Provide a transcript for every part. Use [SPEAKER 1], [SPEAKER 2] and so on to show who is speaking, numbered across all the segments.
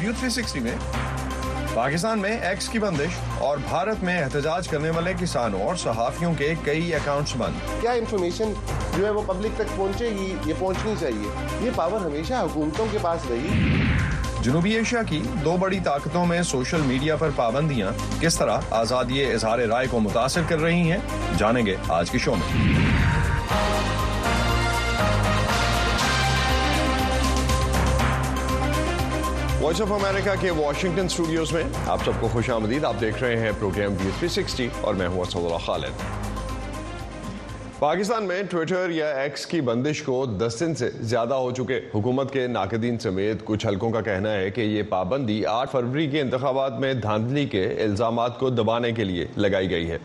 [SPEAKER 1] ویو 360 میں پاکستان میں ایکس کی بندش اور بھارت میں احتجاج کرنے والے کسانوں اور صحافیوں کے کئی اکاؤنٹس بند۔
[SPEAKER 2] کیا information جو ہے وہ public تک پہنچے گی؟ یہ پہنچنی چاہیے۔ یہ power ہمیشہ حکومتوں کے پاس
[SPEAKER 1] رہی۔ جنوبی ایشیا کی دو بڑی طاقتوں میں سوشل میڈیا پر پابندیاں کس طرح آزادی اظہار رائے کو متاثر کر رہی ہیں جانیں گے آج کے شو میں۔ وائس آف امریکہ کے واشنگٹن اسٹوڈیوز میں آپ سب کو خوش آمدید۔ آپ دیکھ رہے ہیں پروگرام بی تھری سکسٹی اور میں ہوں اسد اللہ خالد۔ پاکستان میں ٹویٹر یا ایکس کی بندش کو دس دن سے زیادہ ہو چکے۔ حکومت کے ناقدین سمیت کچھ حلقوں کا کہنا ہے کہ یہ پابندی آٹھ فروری کے انتخابات میں دھاندلی کے الزامات کو دبانے کے لیے لگائی گئی ہے۔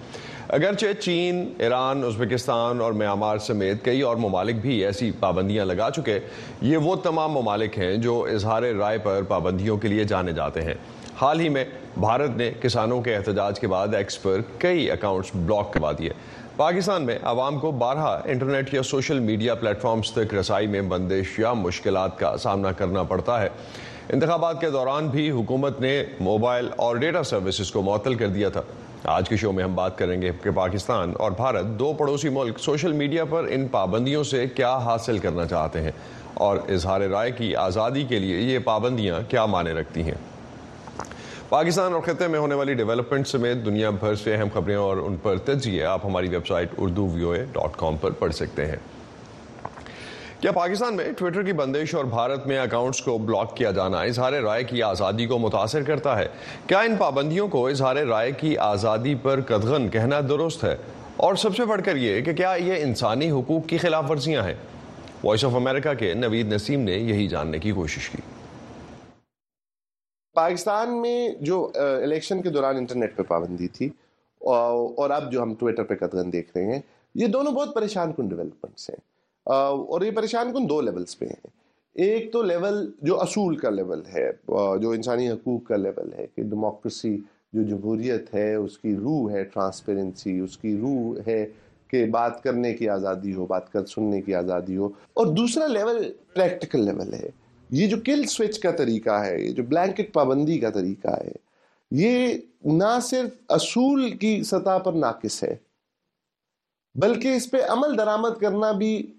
[SPEAKER 1] اگرچہ چین، ایران، ازبکستان اور میانمار سمیت کئی اور ممالک بھی ایسی پابندیاں لگا چکے، یہ وہ تمام ممالک ہیں جو اظہار رائے پر پابندیوں کے لیے جانے جاتے ہیں۔ حال ہی میں بھارت نے کسانوں کے احتجاج کے بعد ایکس پر کئی اکاؤنٹس block کروا دیے۔ پاکستان میں عوام کو بارہا انٹرنیٹ یا سوشل میڈیا پلیٹ فارمز تک رسائی میں بندش یا مشکلات کا سامنا کرنا پڑتا ہے۔ انتخابات کے دوران بھی حکومت نے موبائل اور data services کو معطل کر دیا تھا۔ آج کے شو میں ہم بات کریں گے کہ پاکستان اور بھارت دو پڑوسی ملک سوشل میڈیا پر ان پابندیوں سے کیا حاصل کرنا چاہتے ہیں اور اظہار رائے کی آزادی کے لیے یہ پابندیاں کیا معنی رکھتی ہیں۔ پاکستان اور خطے میں ہونے والی development سمیت دنیا بھر سے اہم خبریں اور ان پر تجزیے آپ ہماری ویب سائٹ اردو وی او اے ڈاٹ کام پر پڑھ سکتے ہیں۔ کیا پاکستان میں ٹویٹر کی بندش اور بھارت میں اکاؤنٹس کو block کیا جانا اظہار رائے کی آزادی کو متاثر کرتا ہے۔ کیا ان پابندیوں کو اظہار رائے کی آزادی پر قدغن کہنا درست ہے؟ اور سب سے بڑھ کر یہ کہ کیا یہ انسانی حقوق کی خلاف ورزیاں ہیں؟
[SPEAKER 2] وائس آف امریکہ کے نوید نسیم نے یہی جاننے کی کوشش کی۔ پاکستان میں جو الیکشن کے دوران انٹرنیٹ پہ پابندی تھی اور اب جو ہم ٹویٹر پہ قدغن دیکھ رہے ہیں، یہ دونوں بہت پریشان کن developments ہیں۔ اور یہ پریشان کن دو levels پہ ہیں۔ ایک تو لیول جو اصول کا لیول ہے جو انسانی حقوق کا لیول ہے کہ democracy جو جمہوریت ہے، اس کی روح ہے transparency اس کی روح ہے کہ بات کرنے کی آزادی ہو، بات کر، سننے کی آزادی ہو۔ اور دوسرا level practical level ہے۔ یہ جو kill switch کا طریقہ ہے، یہ جو blanket پابندی کا طریقہ ہے، یہ نہ صرف اصول کی
[SPEAKER 3] سطح پر ناقص ہے، بلکہ اس پہ عمل درآمد کرنا بھی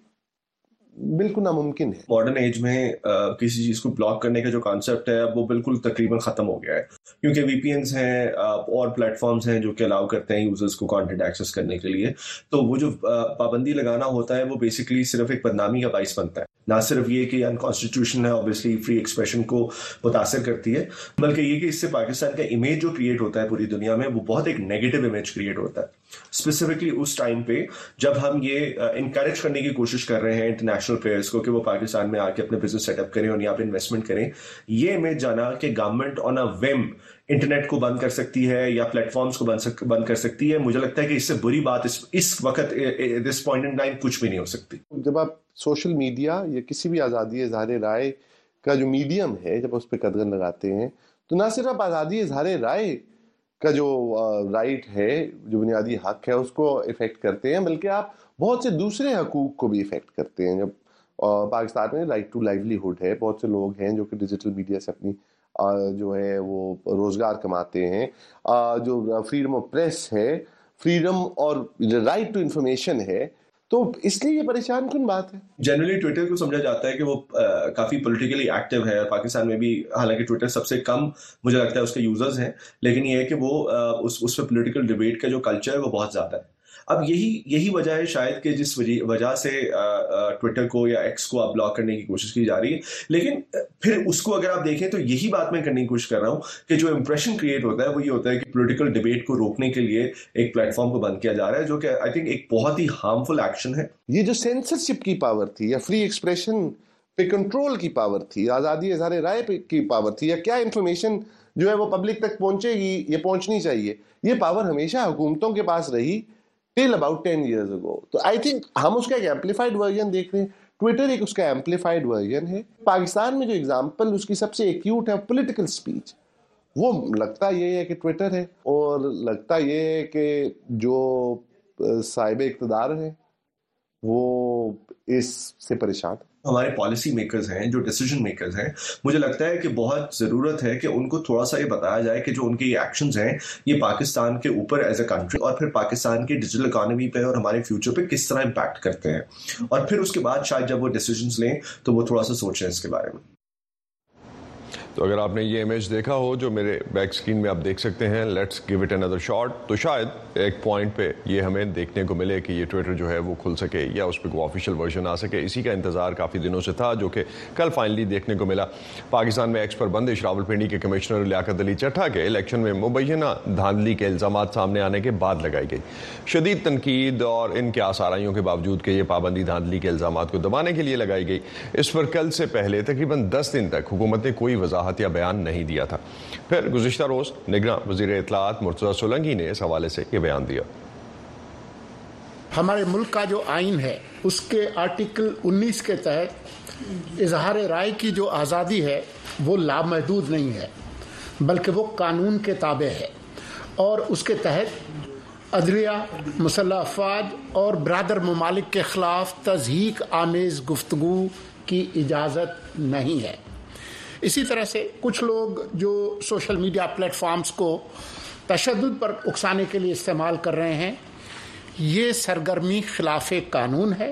[SPEAKER 3] بالکل ناممکن ہے۔ modern age میں کسی چیز کو block کرنے کا جو concept ہے وہ بالکل تقریباً ختم ہو گیا ہے۔ کیونکہ VPNs ہیں اور platforms ہیں جو کہ allow کرتے ہیں users کو content access کرنے کے لیے۔ تو وہ جو پابندی لگانا ہوتا ہے، وہ basically صرف ایک بدنامی کا باعث بنتا ہے۔ نہ صرف یہ کہ unconstitutional ہے obviously free expression کو متاثر کرتی ہے، بلکہ یہ کہ اس سے پاکستان کا image جو create ہوتا ہے پوری دنیا میں، وہ بہت ایک negative image create ہوتا ہے۔ specifically اس time پہ جب ہم یہ uh, encourage کرنے کی کوشش کر رہے ہیں international players کو کہ وہ پاکستان میں آ کے اپنے business set up کریں اور یہاں پہ investment کریں یہ میں جانا کہ government on a whim انٹرنیٹ کو بند کر سکتی ہے یا platforms کو بند کر سکتی ہے مجھے لگتا ہے کہ
[SPEAKER 2] اس سے بری بات اس, اس وقت this point in time کچھ بھی نہیں ہو سکتی۔ جب آپ سوشل میڈیا یا کسی بھی آزادی اظہار رائے کا جو میڈیم ہے جب اس پہ قدغن لگاتے ہیں تو نہ صرف آزادی اظہار رائے کا جو right ہے، جو بنیادی حق ہے، اس کو affect کرتے ہیں، بلکہ آپ بہت سے دوسرے حقوق کو بھی affect کرتے ہیں۔ جب پاکستان میں right to livelihood ہے، بہت سے لوگ ہیں جو کہ digital media سے اپنی جو ہے، وہ روزگار کماتے ہیں۔ جو
[SPEAKER 3] freedom of press ہے freedom اور right to information ہے تو اس لیے یہ پریشان کن بات ہے؟ generally ٹویٹر کو سمجھا جاتا ہے کہ وہ کافی politically active ہے پاکستان میں بھی حالانکہ ٹویٹر سب سے کم مجھے لگتا ہے اس کے users ہیں، لیکن یہ ہے کہ وہ اس پہ political debate کا جو culture ہے وہ بہت زیادہ ہے۔ اب یہی یہی وجہ ہے شاید کہ جس وجہ سے ٹویٹر کو یا ایکس کو آپ block کرنے کی کوشش کی جا رہی ہے۔ لیکن پھر اس کو اگر آپ دیکھیں تو یہی بات میں کرنے کی کوشش کر رہا ہوں کہ جو impression create ہوتا ہے وہ یہ ہوتا ہے کہ political debate کو روکنے کے لیے
[SPEAKER 2] ایک پلیٹ فارم کو بند کیا جا رہا ہے، جو کہ I think ایک بہت ہی harmful action ہے۔ یہ جو سینسرشپ کی پاور تھی یا فری ایکسپریشن پہ کنٹرول کی power تھی، آزادی اظہار رائے پہ کی power تھی، یا کیا information جو ہے وہ public تک پہنچے گی، یہ پہنچنی چاہیے، یہ power ہمیشہ حکومتوں کے پاس رہی۔ till about ten years ago تو I think ہم اس کا ایک amplified version دیکھ رہے ہیں۔ ٹویٹر ایک اس کا amplified version ہے۔ پاکستان میں جو example اس کی
[SPEAKER 3] سب سے acute ہے political speech وہ لگتا یہ ہے کہ ٹویٹر ہے اور لگتا یہ ہے کہ جو صاحب اقتدار ہیں وہ اس سے پریشان ہمارے policy makers ہیں، جو decision makers ہیں، مجھے لگتا ہے کہ بہت ضرورت ہے کہ ان کو تھوڑا سا یہ بتایا جائے کہ جو ان کے actions ہیں، یہ پاکستان کے اوپر as a country اور پھر پاکستان کی digital economy
[SPEAKER 1] پہ اور ہمارے future پہ کس طرح impact کرتے ہیں۔ اور پھر اس کے بعد شاید جب وہ decisions لیں تو وہ تھوڑا سا سوچیں اس کے بارے میں۔ تو اگر آپ نے یہ image دیکھا ہو جو میرے back screen میں آپ دیکھ سکتے ہیں let's give it another shot تو شاید ایک point پہ یہ ہمیں دیکھنے کو ملے کہ یہ ٹویٹر جو ہے وہ کھل سکے یا اس پہ کوئی official version آ سکے. اسی کا انتظار کافی دنوں سے تھا جو کہ کل finally دیکھنے کو ملا. پاکستان میں ایکس پر بندش راول پنڈی کے کمشنر لیاقت علی چٹھا کے الیکشن میں مبینہ دھاندلی کے الزامات سامنے آنے کے بعد لگائی گئی. شدید تنقید اور ان کے آسارائیوں کے باوجود کہ یہ پابندی دھاندلی کے الزامات کو دبانے کے لیے لگائی گئی. اس پر
[SPEAKER 4] کل سے پہلے تقریباً دس دن تک حکومت نے کوئی وضاحت وضاحت یا بیان نہیں دیا تھا۔ پھر گزشتہ روز نگراں وزیر اطلاعات مرتضی سولنگی نے اس حوالے سے یہ بیان دیا۔ ہمارے ملک کا جو آئین ہے، اس کے article انیس کے تحت اظہار رائے کی جو آزادی ہے، وہ لامحدود نہیں ہے، بلکہ وہ قانون کے تابع ہے۔ اور اس کے تحت عدلیہ مسلح افواج اور برادر ممالک کے خلاف تضحیک آمیز گفتگو کی اجازت نہیں ہے۔ اسی طرح سے کچھ لوگ جو social media platforms کو تشدد پر اکسانے کے لیے استعمال کر رہے ہیں، یہ سرگرمی خلاف قانون ہے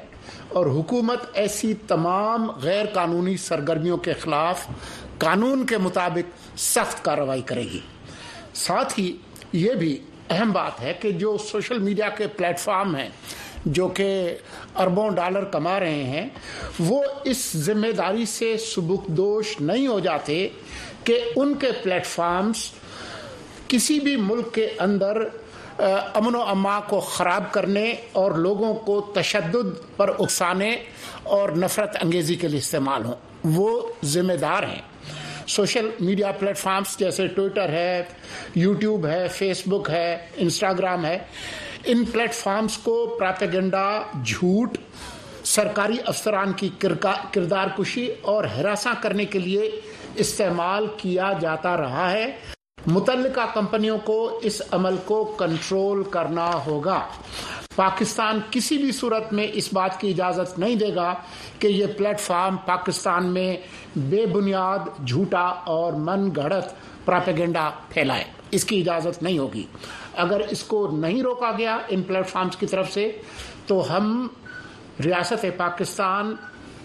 [SPEAKER 4] اور حکومت ایسی تمام غیر قانونی سرگرمیوں کے خلاف قانون کے مطابق سخت کارروائی کرے گی۔ ساتھ ہی یہ بھی اہم بات ہے کہ جو social media کے پلیٹ فارم ہیں جو کہ اربوں ڈالر کما رہے ہیں، وہ اس ذمہ داری سے سبک دوش نہیں ہو جاتے کہ ان کے platforms کسی بھی ملک کے اندر امن و امان کو خراب کرنے اور لوگوں کو تشدد پر اکسانے اور نفرت انگیزی کے لیے استعمال ہوں۔ وہ ذمہ دار ہیں۔ social media platforms جیسے ٹویٹر ہے، یوٹیوب ہے، فیس بک ہے، انسٹاگرام ہے ان platforms کو پراپیگنڈا، جھوٹ، سرکاری افسران کی کردار کشی اور ہراساں کرنے کے لیے استعمال کیا جاتا رہا ہے۔ متعلقہ کمپنیوں کو اس عمل کو کنٹرول کرنا ہوگا۔ پاکستان کسی بھی صورت میں اس بات کی اجازت نہیں دے گا کہ
[SPEAKER 1] یہ پلیٹ فارم پاکستان میں بے بنیاد جھوٹا اور من گھڑت پراپیگنڈا پھیلائے۔ اس کی اجازت نہیں ہوگی۔ اگر اس کو نہیں روکا گیا ان platforms کی طرف سے، تو ہم ریاست پاکستان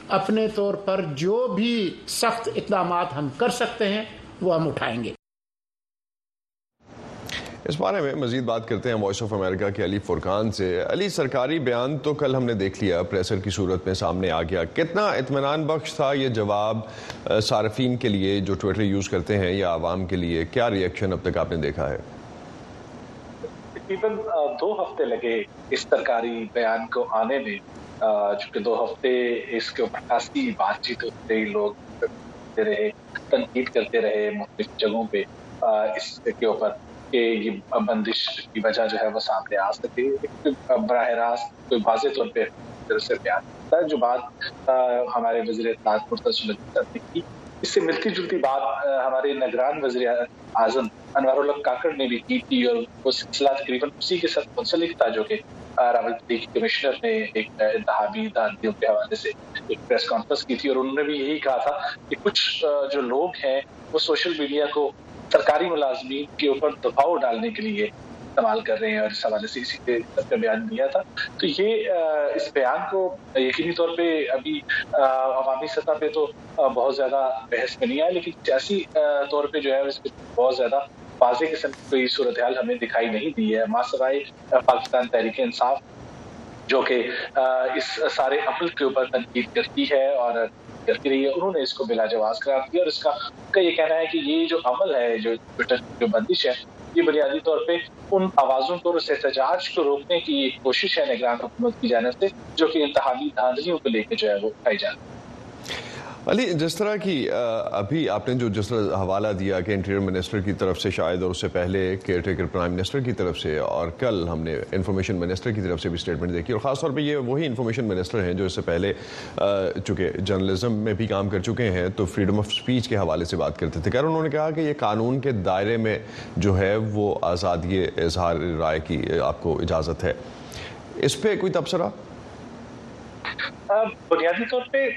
[SPEAKER 1] اپنے طور پر جو بھی سخت اقدامات ہم کر سکتے ہیں، وہ ہم اٹھائیں گے۔ اس بارے میں مزید بات کرتے
[SPEAKER 5] ہیں وائس آف امریکہ کے علی فرقان سے۔ علی، سرکاری بیان تو کل ہم نے دیکھ لیا presser کی صورت میں سامنے آ گیا۔ کتنا اطمینان بخش تھا یہ جواب صارفین کے لیے جو ٹویٹر use کرتے ہیں یا عوام کے لیے۔ کیا reaction اب تک آپ نے دیکھا ہے؟ تقریباً دو ہفتے لگے اس سرکاری بیان کو آنے میں۔ چونکہ دو ہفتے اس کے اوپر خاصی بات چیت ہوتے ہی لوگ رہے، تنقید کرتے رہے مختلف جگہوں پہ۔ اس کے اوپر کہ یہ بندش کی وجہ جو ہے وہ سامنے آ سکے براہ راست کوئی واضح طور پہ سے بیان کرتا جو بات ہمارے وزیر اطلاعات مرتضی کی۔ اس سے ملتی جلتی بات ہمارے نگران وزیر اعظم انوار الحق کاکڑ نے بھی کی تھی اور وہ سلسلہ تقریباً اسی کے ساتھ منسلک تھا جو کہ راولپنڈی کے کمشنر نے ایک انتخابی دھاندلیوں کے حوالے سے ایک press conference کی تھی اور انہوں نے بھی یہی کہا تھا کہ کچھ جو لوگ ہیں وہ social media کو سرکاری ملازمین کے اوپر دباؤ ڈالنے کے لیے استعمال کر رہے ہیں اور اس حوالے سے اسی پہ کا بیان دیا تھا۔ تو یہ اس بیان کو یقینی طور پہ ابھی عوامی سطح پہ تو بہت زیادہ بحث میں نہیں آیا لیکن سیاسی طور پہ جو ہے اس پہ بہت زیادہ واضح قسم کی کوئی صورتحال ہمیں دکھائی نہیں دی ہے۔ ماں پاکستان تحریک انصاف جو کہ اس سارے عمل کے اوپر تنقید کرتی ہے
[SPEAKER 1] اور کرتی رہی ہے انہوں نے اس کو بلا جواز قرار دیا اور اس کا کا یہ کہنا ہے کہ یہ جو عمل ہے، جو ٹویٹر جو بندش ہے، یہ بنیادی طور پہ ان آوازوں کو اور اس احتجاج کو روکنے کی کوشش ہے نگران حکومت کی جانب سے، جو کہ انتخابی دھاندلیوں کو لے کے جو ہے وہ اٹھائی جاتی ہے۔ علی، جس طرح کی ابھی آپ نے جو جس طرح حوالہ دیا کہ Interior Minister کی طرف سے شاید اور اس سے پہلے caretaker Prime Minister کی طرف سے
[SPEAKER 5] اور کل ہم نے Information Minister کی طرف سے بھی statement دیکھی اور خاص طور پہ یہ وہی Information Minister ہیں جو اس سے پہلے چونکہ journalism میں بھی کام کر چکے ہیں تو freedom of speech کے حوالے سے بات کرتے تھے۔ خیر، انہوں نے کہا کہ یہ قانون کے دائرے میں جو ہے وہ آزادی اظہار رائے کی آپ کو اجازت ہے۔ اس پہ کوئی تبصرہ؟ بنیادی طور پہ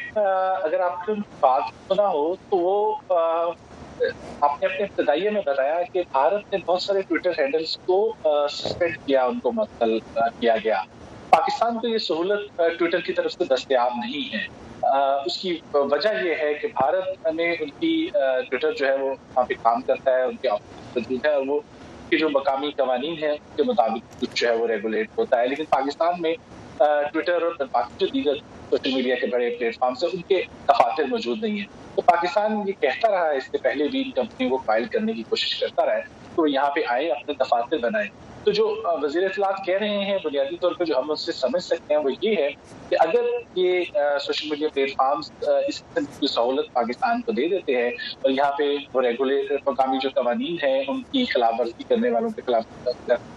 [SPEAKER 5] اگر آپ نے بات سنا ہو تو وہ آپ نے اپنے ابتدائی میں بتایا کہ بھارت نے بہت سارے ٹویٹر handles کو suspend کیا، ان کو معطل کیا گیا۔ پاکستان کو یہ سہولت ٹویٹر کی طرف سے دستیاب نہیں ہے۔ اس کی وجہ یہ ہے کہ بھارت نے ان کی ٹویٹر جو ہے وہ وہاں پہ کام کرتا ہے، ان کے آفس موجود ہے اور وہ کی جو مقامی قوانین ہیں، ان کے مطابق کچھ جو ہے وہ regulate ہوتا ہے۔ لیکن پاکستان میں ٹویٹر اور باقی جو دیگر social media کے بڑے platforms ہیں، ان کے دفاتر موجود نہیں ہیں۔ تو پاکستان یہ کہتا رہا ہے، اس سے پہلے بھی ان کمپنیوں کو قائل کرنے کی کوشش کرتا رہا ہے، تو یہاں پہ آئے اپنے دفاتر بنائے تو جو وزیر اطلاعات کہہ رہے ہیں بنیادی طور پہ جو ہم اس سے سمجھ سکتے ہیں وہ یہ ہے کہ اگر یہ social media platforms اس قسم کی سہولت پاکستان کو دے دیتے ہیں اور یہاں پہ وہ ریگولیٹر مقامی جو قوانین ہیں ان کی خلاف ورزی کرنے والوں کے خلاف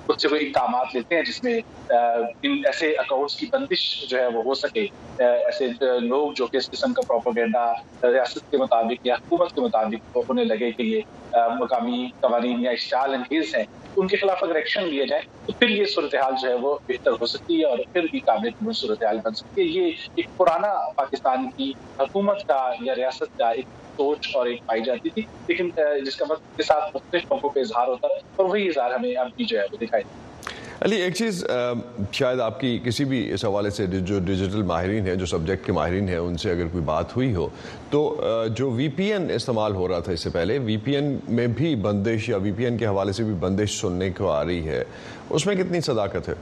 [SPEAKER 5] اس سے وہ اقدامات لیتے ہیں جس میں ان ایسے accounts کی بندش جو ہے وہ ہو سکے ایسے لوگ جو کہ اس قسم کا پروپوگینڈا ریاست
[SPEAKER 1] کے مطابق یا حکومت کے مطابق ہونے لگے کہ یہ مقامی قوانین یا اشتعال انگیز ہیں، ان کے خلاف اگر ایکشن لیے جائے تو پھر یہ صورتحال جو ہے وہ بہتر ہو سکتی ہے اور پھر بھی قابل قبول صورتحال بن سکتی ہے۔ یہ ایک پرانا پاکستان کی حکومت کا یا ریاست کا ایک
[SPEAKER 5] سوچ اور ایک پائی جاتی تھی، لیکن جس کا مطلب کے ساتھ مختلف موقعوں پہ اظہار ہوتا ہے اور وہی اظہار ہمیں اب بھی جو ہے وہ دکھائی دیتا علی، ایک چیز شاید آپ کی کسی بھی اس حوالے سے جو ڈیجیٹل ماہرین ہیں، جو subject کے ماہرین ہیں، ان سے اگر کوئی بات ہوئی ہو، تو جو VPN استعمال ہو رہا تھا اس سے پہلے، VPN میں بھی بندش یا VPN کے حوالے سے بھی بندش سننے کو آ رہی ہے، اس میں کتنی صداقت ہے؟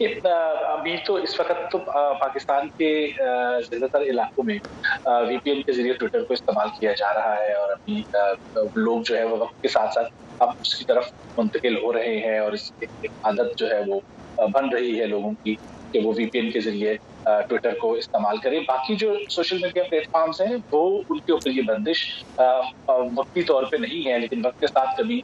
[SPEAKER 5] ابھی تو اس وقت تو پاکستان کے زیادہ تر علاقوں میں VPN کے ذریعے ٹویٹر کو استعمال کیا جا رہا ہے اور ابھی لوگ جو ہے وہ وقت کے ساتھ ساتھ اب اس کی طرف منتقل ہو رہے ہیں اور اس کی عادت جو ہے وہ بن رہی ہے لوگوں کی کہ وہ VPN کے ذریعے ٹویٹر کو استعمال کریں۔ باقی جو social media platforms ہیں، وہ ان کے اوپر یہ بندش وقتی طور پہ
[SPEAKER 1] نہیں ہے لیکن وقت کے ساتھ کبھی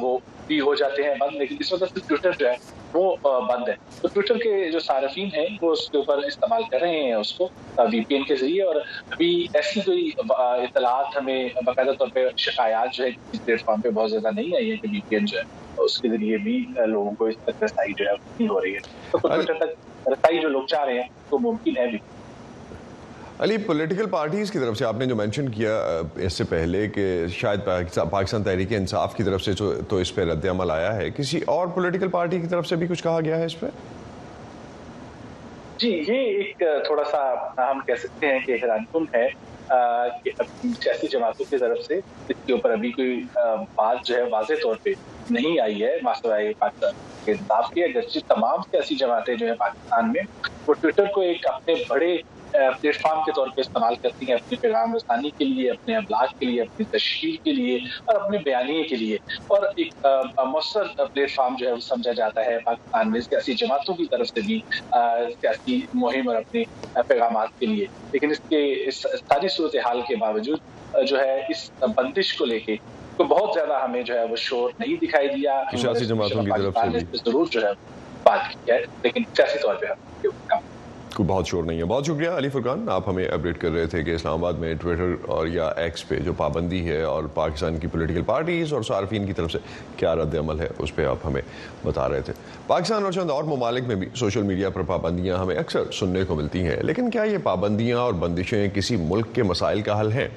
[SPEAKER 1] وہ بھی ہو جاتے ہیں بند، لیکن اس وقت ٹویٹر جو ہے وہ بند ہے۔ تو ٹویٹر کے جو صارفین ہیں وہ اس کے اوپر استعمال کر رہے ہیں اس کو VPN کے ذریعے۔ اور
[SPEAKER 5] ابھی ایسی کوئی اطلاعات ہمیں باقاعدہ طور پہ شکایات جو ہے اس پلیٹ فارم پہ بہت زیادہ نہیں آئی ہے کہ VPN جو ہے اس کے ذریعے بھی لوگوں کو اس تک رسائی جو ہے ہو رہی ہے۔ تو ٹویٹر تک رسائی جو لوگ چاہ رہے ہیں وہ ممکن ہے بھی۔ علی political parties کی طرف سے آپ نے جو mention کیا اس سے پہلے کہ شاید پاکستان تحریک انصاف کی طرف سے تو اس پہ رد عمل آیا ہے۔ کسی اور political party کی طرف سے بھی کچھ کہا گیا ہے اس پہ؟ جی یہ ایک تھوڑا سا ہم کہہ سکتے ہیں کہ حیران کن ہے کہ ابھی سیاسی جماعتوں کی طرف سے اس کے اوپر ابھی کوئی بات جو ہے واضح طور پہ
[SPEAKER 1] نہیں آئی ہے۔ ماسوائے
[SPEAKER 5] پاکستان تحریک انصاف کے، اگرچہ تمام سیاسی جماعتیں جو ہیں پاکستان
[SPEAKER 1] میں، وہ ٹویٹر کو ایک اپنے بڑے پلیٹ فارم کے طور پہ استعمال کرتی ہیں اپنی پیغام رسانی کے لیے اپنے ابلاغ کے لیے اپنی تشہیر کے لیے اور اپنے بیانیے کے لیے۔ اور ایک مؤثر پلیٹ فارم جو ہے وہ سمجھا جاتا ہے پاکستان میں سیاسی جماعتوں کی طرف سے بھی سیاسی مہم اور اپنے پیغامات کے لیے۔ لیکن اس کے اس ساری صورتحال کے باوجود جو ہے اس بندش کو لے کے تو بہت زیادہ ہمیں جو ہے وہ شور نہیں دکھائی دیا۔ سیاسی جماعتوں کی طرف سے ضرور جو ہے بات کی ہے لیکن سیاسی طور پہ ہم کو بہت شور نہیں ہے۔ بہت شکریہ علی فرقان، آپ ہمیں update کر رہے تھے کہ اسلام آباد میں ٹویٹر اور یا ایکس پہ جو پابندی ہے
[SPEAKER 6] اور پاکستان کی political parties اور صارفین کی طرف سے کیا رد عمل ہے، اس پہ آپ ہمیں بتا رہے تھے۔ پاکستان اور چند اور ممالک میں بھی social media پر پابندیاں ہمیں اکثر سننے کو ملتی ہیں۔ لیکن کیا یہ پابندیاں اور بندشیں کسی ملک کے مسائل کا حل ہیں؟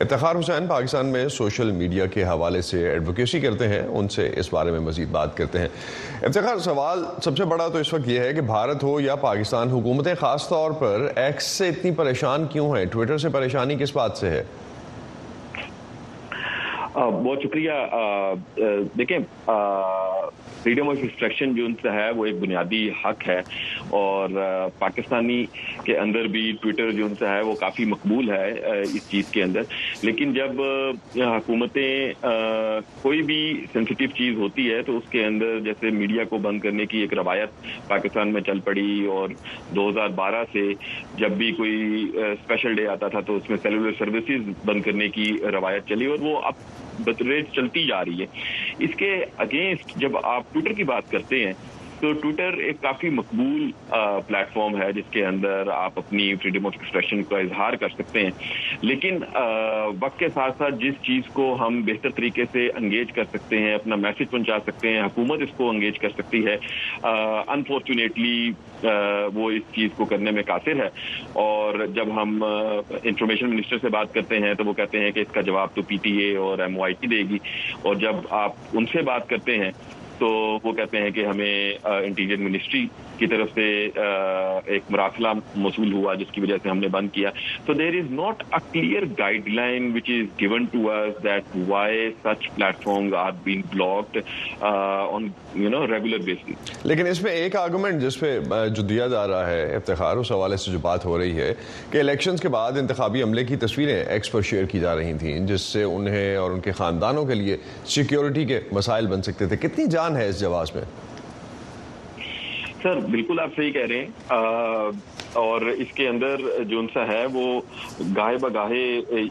[SPEAKER 6] افتخار حسین پاکستان میں social media کے حوالے سے ایڈوکیسی کرتے ہیں، ان سے اس بارے میں مزید بات کرتے ہیں۔ افتخار، سوال سب سے بڑا تو اس وقت یہ ہے کہ بھارت ہو یا پاکستان، حکومتیں خاص طور پر ایکس سے اتنی پریشان کیوں ہیں؟ ٹویٹر سے پریشانی کس بات سے ہے؟ بہت شکریہ۔ دیکھیں freedom of expression جو ہے، وہ ایک بنیادی حق ہے۔ اور پاکستانی کے اندر بھی ٹویٹر جو ہے، وہ کافی مقبول ہے اس چیز کے اندر۔ لیکن جب حکومتیں کوئی بھی sensitive چیز ہوتی ہے، تو اس کے اندر جیسے media کو بند کرنے کی ایک روایت پاکستان میں چل پڑی۔ اور دو ہزار بارہ سے جب بھی کوئی special day آتا تھا، تو اس میں cellular services بند کرنے کی روایت چلی۔ اور وہ اب بدستور چلتی جا رہی ہے۔ اس کے against جب آپ ٹویٹر کی بات کرتے ہیں تو ٹویٹر ایک کافی مقبول پلیٹ فارم ہے جس کے اندر آپ اپنی freedom of expression کا اظہار کر سکتے ہیں۔
[SPEAKER 1] لیکن وقت کے ساتھ ساتھ جس چیز کو ہم بہتر طریقے سے engage کر سکتے ہیں، اپنا message پہنچا سکتے ہیں، حکومت اس کو engage کر سکتی ہے unfortunately وہ اس چیز کو کرنے میں قاصر ہے۔ اور جب ہم انفارمیشن منسٹر سے بات کرتے ہیں تو وہ کہتے ہیں کہ اس کا
[SPEAKER 6] جواب تو پی ٹی اے اور ایم او آئی ٹی دے گی۔ اور جب آپ ان سے بات کرتے ہیں تو وہ کہتے ہیں کہ ہمیں انٹیریئر منسٹری کی طرف سے ایک مراسلہ موصول ہوا جس کی وجہ سے ہم نے بند کیا۔ تو there is not a clear guideline which is given to us that why such platform are been blocked on you know regular basis لیکن اس میں ایک argument جس پہ جو دیا جا رہا ہے افتخار، اس حوالے سے جو بات ہو رہی ہے کہ الیکشنز کے بعد انتخابی عملے کی تصویریں ایکس پر share کی جا رہی تھیں، جس سے انہیں اور ان کے خاندانوں کے لیے سیکیورٹی کے مسائل بن سکتے تھے۔ کتنی جان ہے اس جواز میں؟ سر بالکل آپ صحیح کہہ رہے ہیں۔ اور اس کے اندر جونسا ہے وہ گاہے بگاہے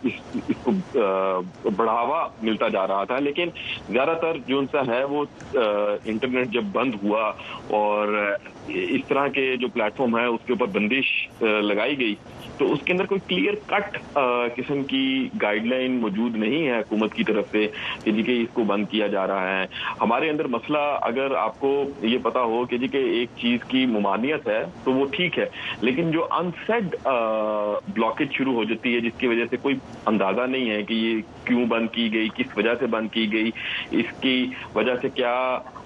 [SPEAKER 6] اس, اس کو بڑھاوا ملتا جا رہا تھا۔ لیکن زیادہ تر جونسا ہے وہ انٹرنیٹ جب بند ہوا اور اس طرح کے جو پلیٹ فارم ہے اس کے اوپر بندش لگائی گئی۔ تو اس کے اندر کوئی clear cut قسم کی guideline موجود نہیں ہے حکومت کی طرف سے کہ جی کہ اس کو بند کیا جا رہا ہے۔ ہمارے اندر مسئلہ اگر آپ کو یہ پتا ہو کہ جی کہ ایک چیز کی ممانعت ہے تو وہ ٹھیک ہے، لیکن جو unsaid blockage شروع ہو جاتی ہے، جس کی وجہ سے کوئی اندازہ نہیں ہے کہ یہ کیوں بند کی گئی، کس وجہ سے بند کی گئی، اس کی وجہ سے کیا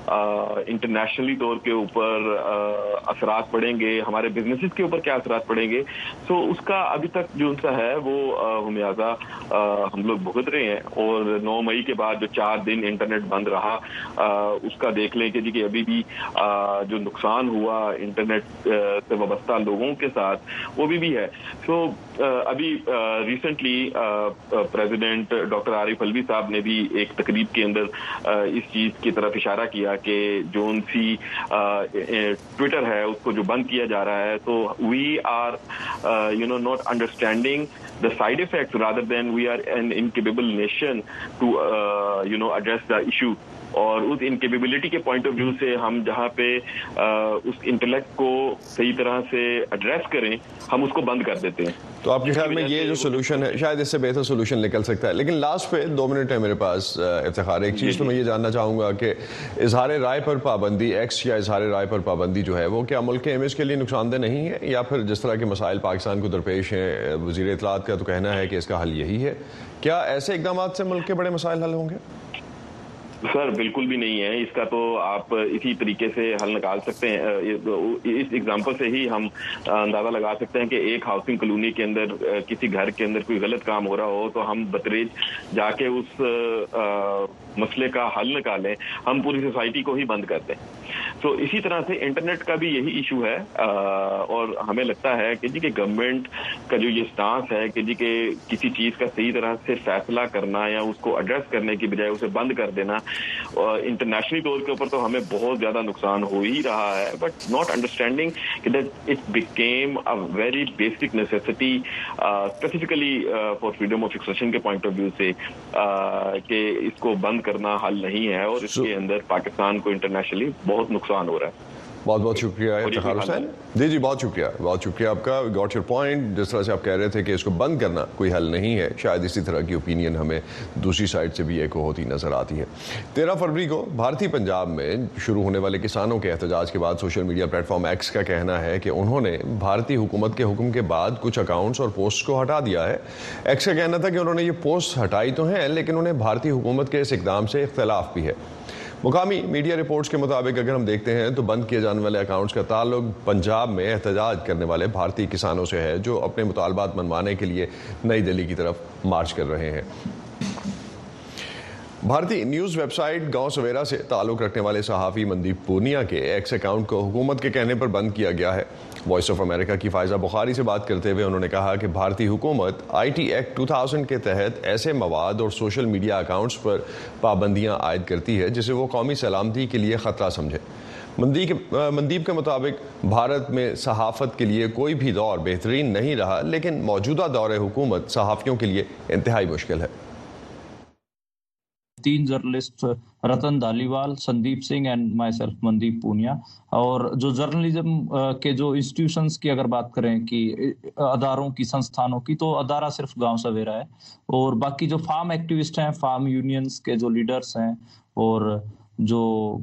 [SPEAKER 6] internationally طور کے اوپر اثرات پڑیں گے، ہمارے businesses کے اوپر کیا اثرات پڑیں گے؟ so اس کا ابھی تک جونسا ہے، وہ خمیازہ ہم لوگ بھگت رہے ہیں اور نو مئی کے بعد جو چار دن انٹرنیٹ بند رہا اس کا دیکھ لیں کہ جی کہ ابھی بھی جو نقصان ہوا انٹرنیٹ سے وابستہ لوگوں کے ساتھ، وہ ابھی بھی ہے۔ so ابھی recently پریزیڈنٹ ڈاکٹر عارف علوی صاحب نے بھی ایک تقریب کے اندر اس چیز کی طرف اشارہ کیا کہ جونسی ٹویٹر ہے، اس کو جو بند کیا جا رہا ہے، تو we are
[SPEAKER 1] you know not understanding the side effect rather than we are an incapable nation to you know address the issue اور اس incapability کے point of view سے ہم جہاں پہ اس intellect کو صحیح طرح سے ایڈریس کریں ہم اس کو بند کر دیتے ہیں۔ تو آپ کے خیال میں یہ جو solution ہے شاید اس سے بہتر solution نکل سکتا ہے۔ لیکن last پہ دو منٹ ہے میرے پاس افتخار۔ ایک جی، چیز تو جی۔ میں یہ جاننا چاہوں گا کہ اظہار رائے
[SPEAKER 6] پر پابندی ایکس یا اظہار رائے پر پابندی جو ہے وہ کیا ملک کے image کے لیے نقصان دہ نہیں ہے؟ یا پھر جس طرح کے مسائل پاکستان کو درپیش ہیں وزیر اطلاعات کا تو کہنا ہے کہ اس کا حل یہی ہے۔ کیا ایسے اقدامات سے ملک کے بڑے مسائل حل ہوں گے؟ سر، بالکل بھی نہیں ہے۔ اس کا تو آپ اسی طریقے سے حل نکال سکتے ہیں۔ اس example سے ہی ہم اندازہ لگا سکتے ہیں کہ ایک housing colony کے اندر کسی گھر کے اندر کوئی غلط کام ہو رہا ہو تو ہم بتدریج جا کے اس مسئلے کا حل نکالیں۔ ہم پوری سوسائٹی کو ہی بند کر دیں۔ تو اسی طرح سے انٹرنیٹ کا بھی یہی issue ہے۔ اور ہمیں لگتا ہے کہ جی کہ گورنمنٹ کا جو یہ stance ہے کہ جی کہ کسی چیز کا صحیح طرح سے فیصلہ کرنا یا اس کو ایڈریس کرنے
[SPEAKER 1] کی بجائے اسے بند کر دینا international طور کے اوپر تو ہمیں بہت زیادہ نقصان ہو ہی رہا ہے but not understanding that it became a very basic necessity specifically for freedom of expression کے point of view سے کہ اس کو بند کرنا حل نہیں ہے اور اس کے اندر پاکستان کو internationally بہت نقصان ہو رہا ہے۔ بہت بہت شکریہ افتخار حسین۔ جی جی بہت شکریہ بہت شکریہ۔ آپ کا got your point جس طرح سے آپ کہہ رہے تھے کہ اس کو بند کرنا کوئی حل نہیں ہے شاید اسی طرح کی opinion ہمیں دوسری side سے بھی ایک ہوتی نظر آتی ہے۔ تیرہ فروری کو بھارتی پنجاب میں شروع ہونے والے کسانوں کے احتجاج کے بعد سوشل میڈیا پلیٹ فارم ایکس کا کہنا ہے کہ انہوں نے بھارتی حکومت کے حکم کے بعد کچھ اکاؤنٹس اور پوسٹ کو ہٹا دیا ہے۔ ایکس کا کہنا تھا کہ انہوں نے یہ پوسٹ ہٹائی تو ہیں لیکن انہیں بھارتی حکومت کے اس اقدام سے اختلاف بھی ہے۔ مقامی میڈیا رپورٹس کے مطابق اگر ہم دیکھتے ہیں تو بند کیے جانے والے اکاؤنٹس کا تعلق پنجاب میں احتجاج کرنے والے بھارتی کسانوں سے ہے جو اپنے مطالبات منوانے کے لیے نئی دلی کی طرف مارچ کر رہے ہیں۔ بھارتی نیوز ویب سائٹ گاؤں سویرا سے تعلق رکھنے والے صحافی مندیپ پونیا کے ایکس اکاؤنٹ کو حکومت کے کہنے پر بند کیا گیا ہے۔ وائس آف امریکہ کی فائزہ بخاری سے بات کرتے ہوئے انہوں نے کہا کہ بھارتی حکومت آئی ٹی ایکٹ 2000 کے تحت ایسے مواد اور سوشل میڈیا اکاؤنٹس پر پابندیاں عائد کرتی ہے جسے وہ قومی سلامتی کے لیے خطرہ سمجھے۔ مندیپ کے مطابق بھارت میں صحافت کے لیے کوئی بھی دور بہترین نہیں رہا، لیکن موجودہ دور حکومت صحافیوں کے لیے انتہائی مشکل ہے۔ تین
[SPEAKER 7] journalist رتن دالیوال، سندیپ سنگھ and myself مندیپ پونیا۔ اور جو journalism کے جو institutions کی اگر بات کریں کہ اداروں کی، سنستھانوں کی، تو ادارہ صرف گاؤں سویرا ہے۔ اور باقی جو farm activist ہیں farm unions کے جو leaders ہیں، اور جو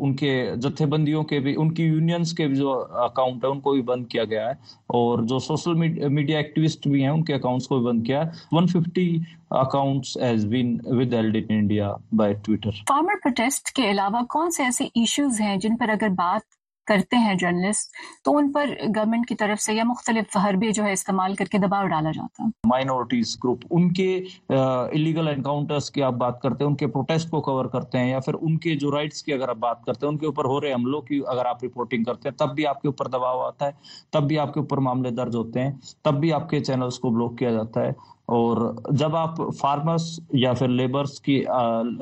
[SPEAKER 7] ان کے جتھہ بندیوں کے بھی، ان کی یونینز کے بھی جو اکاؤنٹ ہے ان کو بھی بند کیا گیا ہے۔ اور جو سوشل میڈیا activist بھی ہیں، ان کے اکاؤنٹس کو بھی بند کیا ہے۔ 150 اکاؤنٹس ایز بین ود ایلڈ انڈیا بائی ٹویٹر
[SPEAKER 8] فارمر پروٹیسٹ کے علاوہ کون سے ایسے ایشوز ہیں جن پر اگر بات کرتے ہیں جرنلسٹ تو ان پر گورنمنٹ کی طرف سے یا مختلف حربے جو ہے استعمال کر کے دباؤ ڈالا جاتا
[SPEAKER 7] ہے۔ مائنورٹیز گروپ ان کے الیگل انکاؤنٹرس کی آپ بات کرتے ہیں، ان کے پروٹیسٹ کو کور کرتے ہیں یا پھر ان کے جو رائٹس کی اگر آپ بات کرتے ہیں، ان کے اوپر ہو رہے حملوں کی اگر آپ رپورٹنگ کرتے ہیں، تب بھی آپ کے اوپر دباؤ آتا ہے، تب بھی آپ کے اوپر معاملے درج ہوتے ہیں، تب بھی آپ کے چینلس کو بلاک کیا جاتا ہے۔ اور جب آپ فارمرس یا پھر لیبرس کی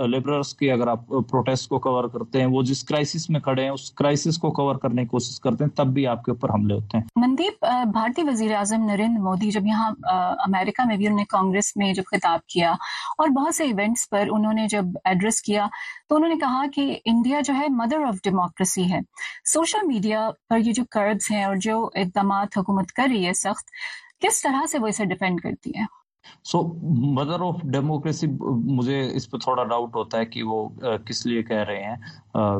[SPEAKER 7] لیبررس کی اگر آپ پروٹیسٹ کو کور کرتے ہیں، وہ جس کرائسس میں کھڑے ہیں، اس کرائسس کو کور کرنے کی کوشش کرتے
[SPEAKER 8] ہیں، تب بھی آپ کے اوپر حملے ہوتے ہیں۔ مندیپ بھارتی وزیر اعظم نریندر مودی جب یہاں امریکہ میں بھی انہوں نے کانگریس میں جب خطاب کیا اور بہت سے ایونٹس پر انہوں نے جب ایڈریس کیا تو انہوں نے کہا کہ انڈیا جو ہے mother of democracy ہے۔ سوشل میڈیا پر یہ جو curbs ہیں اور جو اقدامات حکومت
[SPEAKER 7] کر رہی ہے سخت، کس طرح سے وہ اسے defend کرتی ہے so mother of democracy مجھے اس پہ تھوڑا ڈاؤٹ ہوتا ہے کہ وہ کس لیے کہہ رہے ہیں۔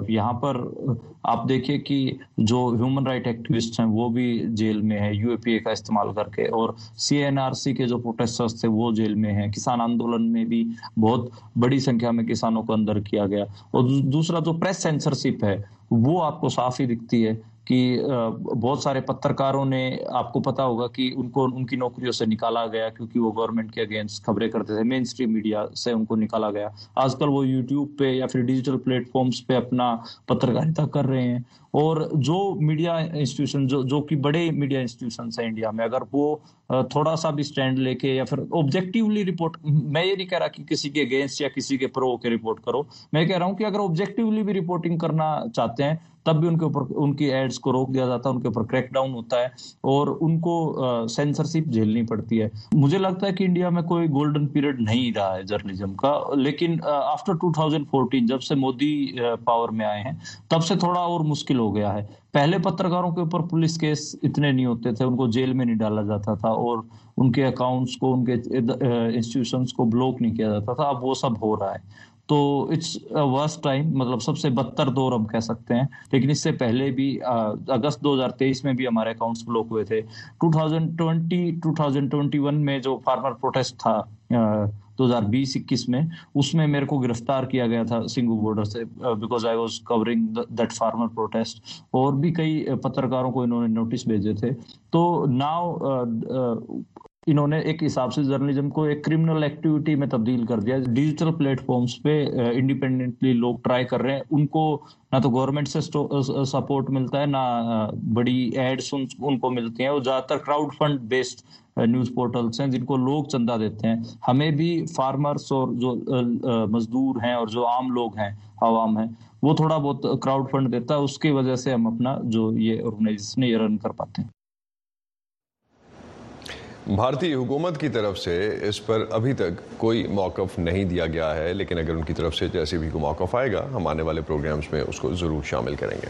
[SPEAKER 7] یہاں پر آپ دیکھیے کہ جو human right activist ہیں، وہ بھی جیل میں ہے UAPA کا استعمال کر کے اور CA NRC کے جو پروٹیسٹرس تھے، وہ جیل میں ہیں۔ کسان آندولن میں بھی بہت بڑی سنکھیا میں کسانوں کو اندر کیا گیا۔ اور دوسرا جو پریس سینسرشپ ہے، وہ آپ کو صاف ہی دکھتی ہے۔ کہ بہت سارے پترکاروں نے آپ کو پتا ہوگا کہ ان کو ان کی نوکریوں سے نکالا گیا کیونکہ وہ گورنمنٹ کے against خبریں کرتے تھے mainstream media سے ان کو نکالا گیا۔ آج کل وہ یوٹیوب پہ یا پھر ڈیجیٹل پلیٹ فارمس پہ اپنا پترکارتا کر رہے ہیں۔ اور جو میڈیا انسٹیٹیوشن جو جو کہ بڑے میڈیا انسٹیٹیوشنس ہیں انڈیا میں، اگر وہ تھوڑا سا بھی stand لے کے یا پھر objectively report میں یہ نہیں کہہ رہا کہ کسی کے against یا کسی کے pro کے رپورٹ کرو۔ میں کہہ رہا ہوں کہ اگر objectively بھی رپورٹنگ کرنا چاہتے ہیں، تب بھی ان کے اوپر ان کی ایڈز کو روک دیا جاتا ہے، ان کے اوپر crackdown ہوتا ہے اور ان کو سینسرشپ جھیلنی پڑتی ہے۔ مجھے لگتا ہے کہ انڈیا میں کوئی golden period نہیں رہا ہے جرنلزم کا۔ لیکن after two thousand fourteen جب سے مودی power میں آئے ہیں، تب سے تھوڑا اور مشکل ہو گیا ہے۔ پہلے پترکاروں کے اوپر پولیس کیس اتنے نہیں ہوتے تھے، ان کو جیل میں نہیں ڈالا جاتا تھا اور ان کے اکاؤنٹس کو، ان کے انسٹیٹیوشنس کو بلاک نہیں کیا جاتا تھا۔ اب وہ سب ہو رہا ہے۔ تو it's worst time مطلب سب سے بدتر دور ہم کہہ سکتے ہیں۔ لیکن اس سے پہلے بھی اگست دو ہزار تیئیس میں بھی ہمارے اکاؤنٹس بلاک ہوئے تھے۔ two thousand twenty two thousand twenty one میں جو فارمر پروٹیسٹ تھا دو ہزار بیس، اکیس میں، اس میں میرے کو گرفتار کیا گیا تھا سنگھو بورڈر سے because I was covering that farmer protest اور بھی کئی پترکاروں کو انہوں نے نوٹس بھیجے تھے۔ تو now انہوں نے ایک حساب سے جرنلزم کو ایک criminal activity میں تبدیل کر دیا۔ ڈیجیٹل پلیٹ فارمز پہ independently لوگ try کر رہے ہیں۔ ان کو نہ تو گورنمنٹ سے سپورٹ ملتا ہے، نہ بڑی ایڈس ان کو ملتی ہیں۔
[SPEAKER 1] وہ زیادہ تر crowdfund based news portals ہیں جن کو لوگ چندہ دیتے ہیں۔ ہمیں بھی فارمرس اور جو مزدور ہیں اور جو عام لوگ ہیں، عوام ہیں، وہ تھوڑا بہت crowdfund دیتا ہے۔ اس کی وجہ سے ہم اپنا جو یہ
[SPEAKER 7] آرگنائزیشن یہ run کر پاتے ہیں۔
[SPEAKER 1] بھارتی حکومت کی طرف سے اس پر ابھی تک کوئی موقف نہیں دیا گیا ہے، لیکن اگر ان کی طرف سے جیسے بھی کوئی موقف آئے گا، ہم آنے والے پروگرامز میں اس کو ضرور شامل کریں گے۔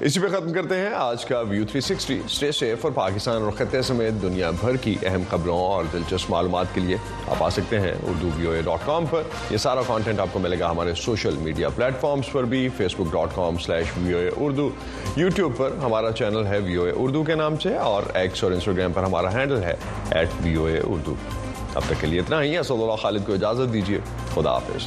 [SPEAKER 1] اسی پہ ختم کرتے ہیں۔ آج کا View 360 stay safe اور پاکستان اور خطے سمیت دنیا بھر کی اہم خبروں اور دلچسپ معلومات کے لیے آپ آ سکتے ہیں اردو VOA dot com پر۔ یہ سارا کانٹینٹ آپ کو ملے گا ہمارے سوشل میڈیا پلیٹ فارمز پر بھی فیس بک dot com slash VOA اردو۔ یوٹیوب پر ہمارا چینل ہے VOA اردو کے نام سے اور ایکس اور انسٹاگرام پر ہمارا ہینڈل ہے at VOA اردو۔ اب تک کے لیے اتنا ہی۔ ہے اللہ خالد کو اجازت دیجیے۔ خدا
[SPEAKER 9] حافظ۔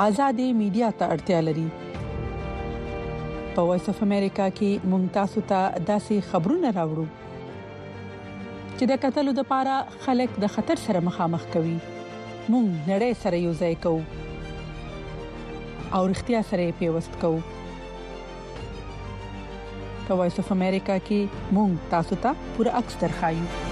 [SPEAKER 9] آزادې میډیا ته اړتیا لري په وایس اف امریکا کې ممتاز ته داسې خبرونه راوړو چې د قتل لپاره خلک د خطر سره مخامخ کوي مونږ نړۍ سره یو ځای کوو او اړتیا سره پیوست کوو په وایس اف امریکا کې مونږ تاسو ته پوره عکس درخایو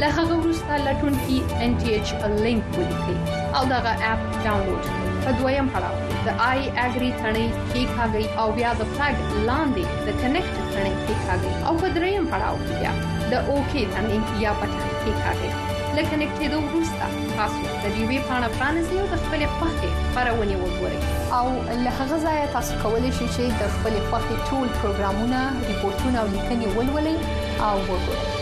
[SPEAKER 10] له هغه وروسته لټون کې ان ټي ایچ لینک ولیکئ. او دغه اپ ډاونلوډ کړئ. په دویم پړاو د آی اګری ثنې کې ښاګي او بیا د فلګ لاندې د کنیکټ ثنې کې ښاګي او په دریم پړاو کې بیا د اوکی ثنې یا بټن کې ښاګي لکه نکټېدو وروسته تاسو د دې وی پاڼه پرانیزئ او د خپل خوښې خبرونه وګورئ. او له هغه ځای تاسو کولی شئ چې د خپل خوښې ټول پروګرامونه ریپورتونه او لیکنې ولولئ او وګورئ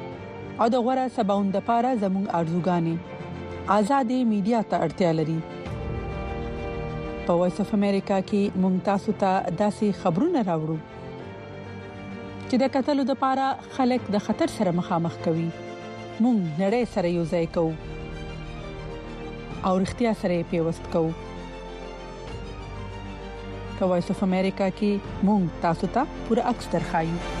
[SPEAKER 9] او د غوړه سباوند لپاره زموږ ارزوګانې. آزادې میډیا ته اړتیا لري. په وایس اف امریکا کې ممتاز ته داسې خبرونه راوړو چې د قتل لپاره خلک د خطر سره مخامخ کوي. مونږ نړۍ سره یو ځای کوو. او اړتیا سره پیوست کوو. په Voice of America کې مونږ تاسو ته پوره عکس درخایو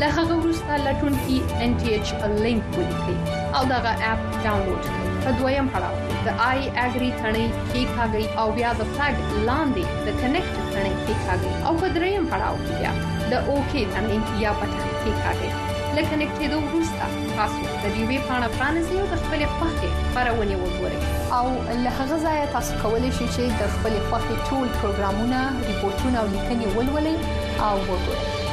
[SPEAKER 10] له هغه وروسته لټون کې nth Link ولیکئ او دغه اپ ډاونلوډ کړئ په دویم پړاو د I agree تڼۍ کې ښاګي او بیا د flag لاندې د connect تڼۍ کې ښاګي او په دریم پړاو کې بیا د OK تڼۍ یا button کې ښاګي لکه نکټېدو وروسته تاسو ډيوې پاڼه پرانیزئ او د خپل خوښې خبرونه وګورئ او له هغه ځای تاسو کولی شئ چې د خپل خوښې ټول پروګرامونه ریپورتونه او لیکنې ولولئ او وګورئ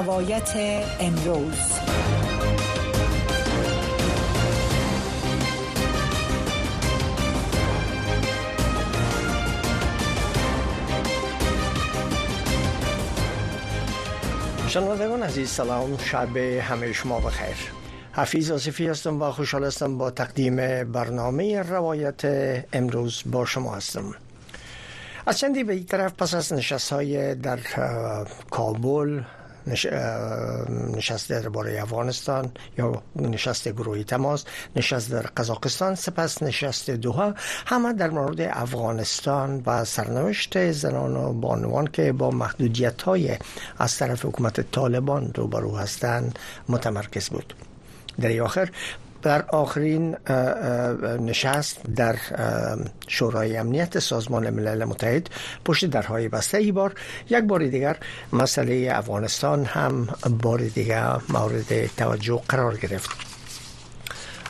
[SPEAKER 11] روایت امروز.
[SPEAKER 12] شنوندگان عزیز سلام. شب همه شما بخیر. حفیظ آصفی هستم و خوشحال هستم با تقدیم برنامه روایت امروز با شما هستم. از چندی به این طرف پس از نشست های در کابل نشست درباره افغانستان یا نشست گروهی تماس نشست در قزاقستان سپس نشست دوها. همه در مورد افغانستان و سرنوشت زنان و بانوان که با محدودیت های از طرف حکومت طالبان روبرو هستند متمرکز بود. در آخر در آخرین نشست در شورای امنیت سازمان ملل متحد پشت درهای بسته ای بار. یک بار دیگر مسئله افغانستان هم بار دیگر مورد توجه قرار گرفت.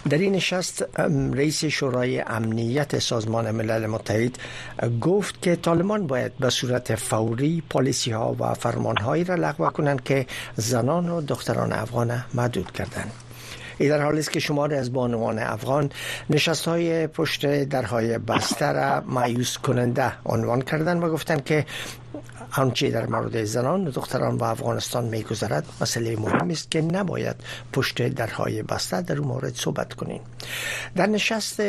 [SPEAKER 12] در این نشست رئیس شورای امنیت سازمان ملل متحد گفت که طالبان باید به صورت فوری پالیسی ها و فرمان هایی را لغو کنند که زنان و دختران افغان محدود کردند. ای در حالی است که شماری از بانوان افغان نشست های پشت درهای بسته را معیوس کننده عنوان کردن و گفتند که آنچه در مورد زنان دختران و افغانستان میگذرد مسئله مهمی است که نباید پشت درهای بسته در اون مورد صحبت کنیم. در نشست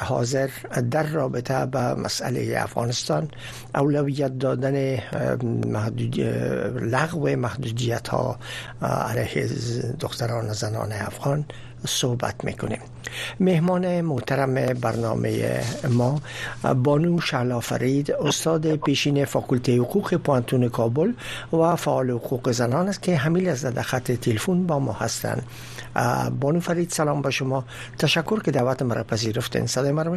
[SPEAKER 12] حاضر در رابطه به مسئله افغانستان اولویت دادن محدود لغو محدودیت ها علیه دختران و زنان افغان صحبت می‌کنیم. مهمان محترم برنامه ما بانو شعلا فرید استاد پیشین فاکولته حقوق پانتون کابل و فعال حقوق زنان است که همیل از در خط تلفن با ما هستند. بانو فرید سلام با شما. تشکر که دعوت مرا پذیرفتین. صدای مرا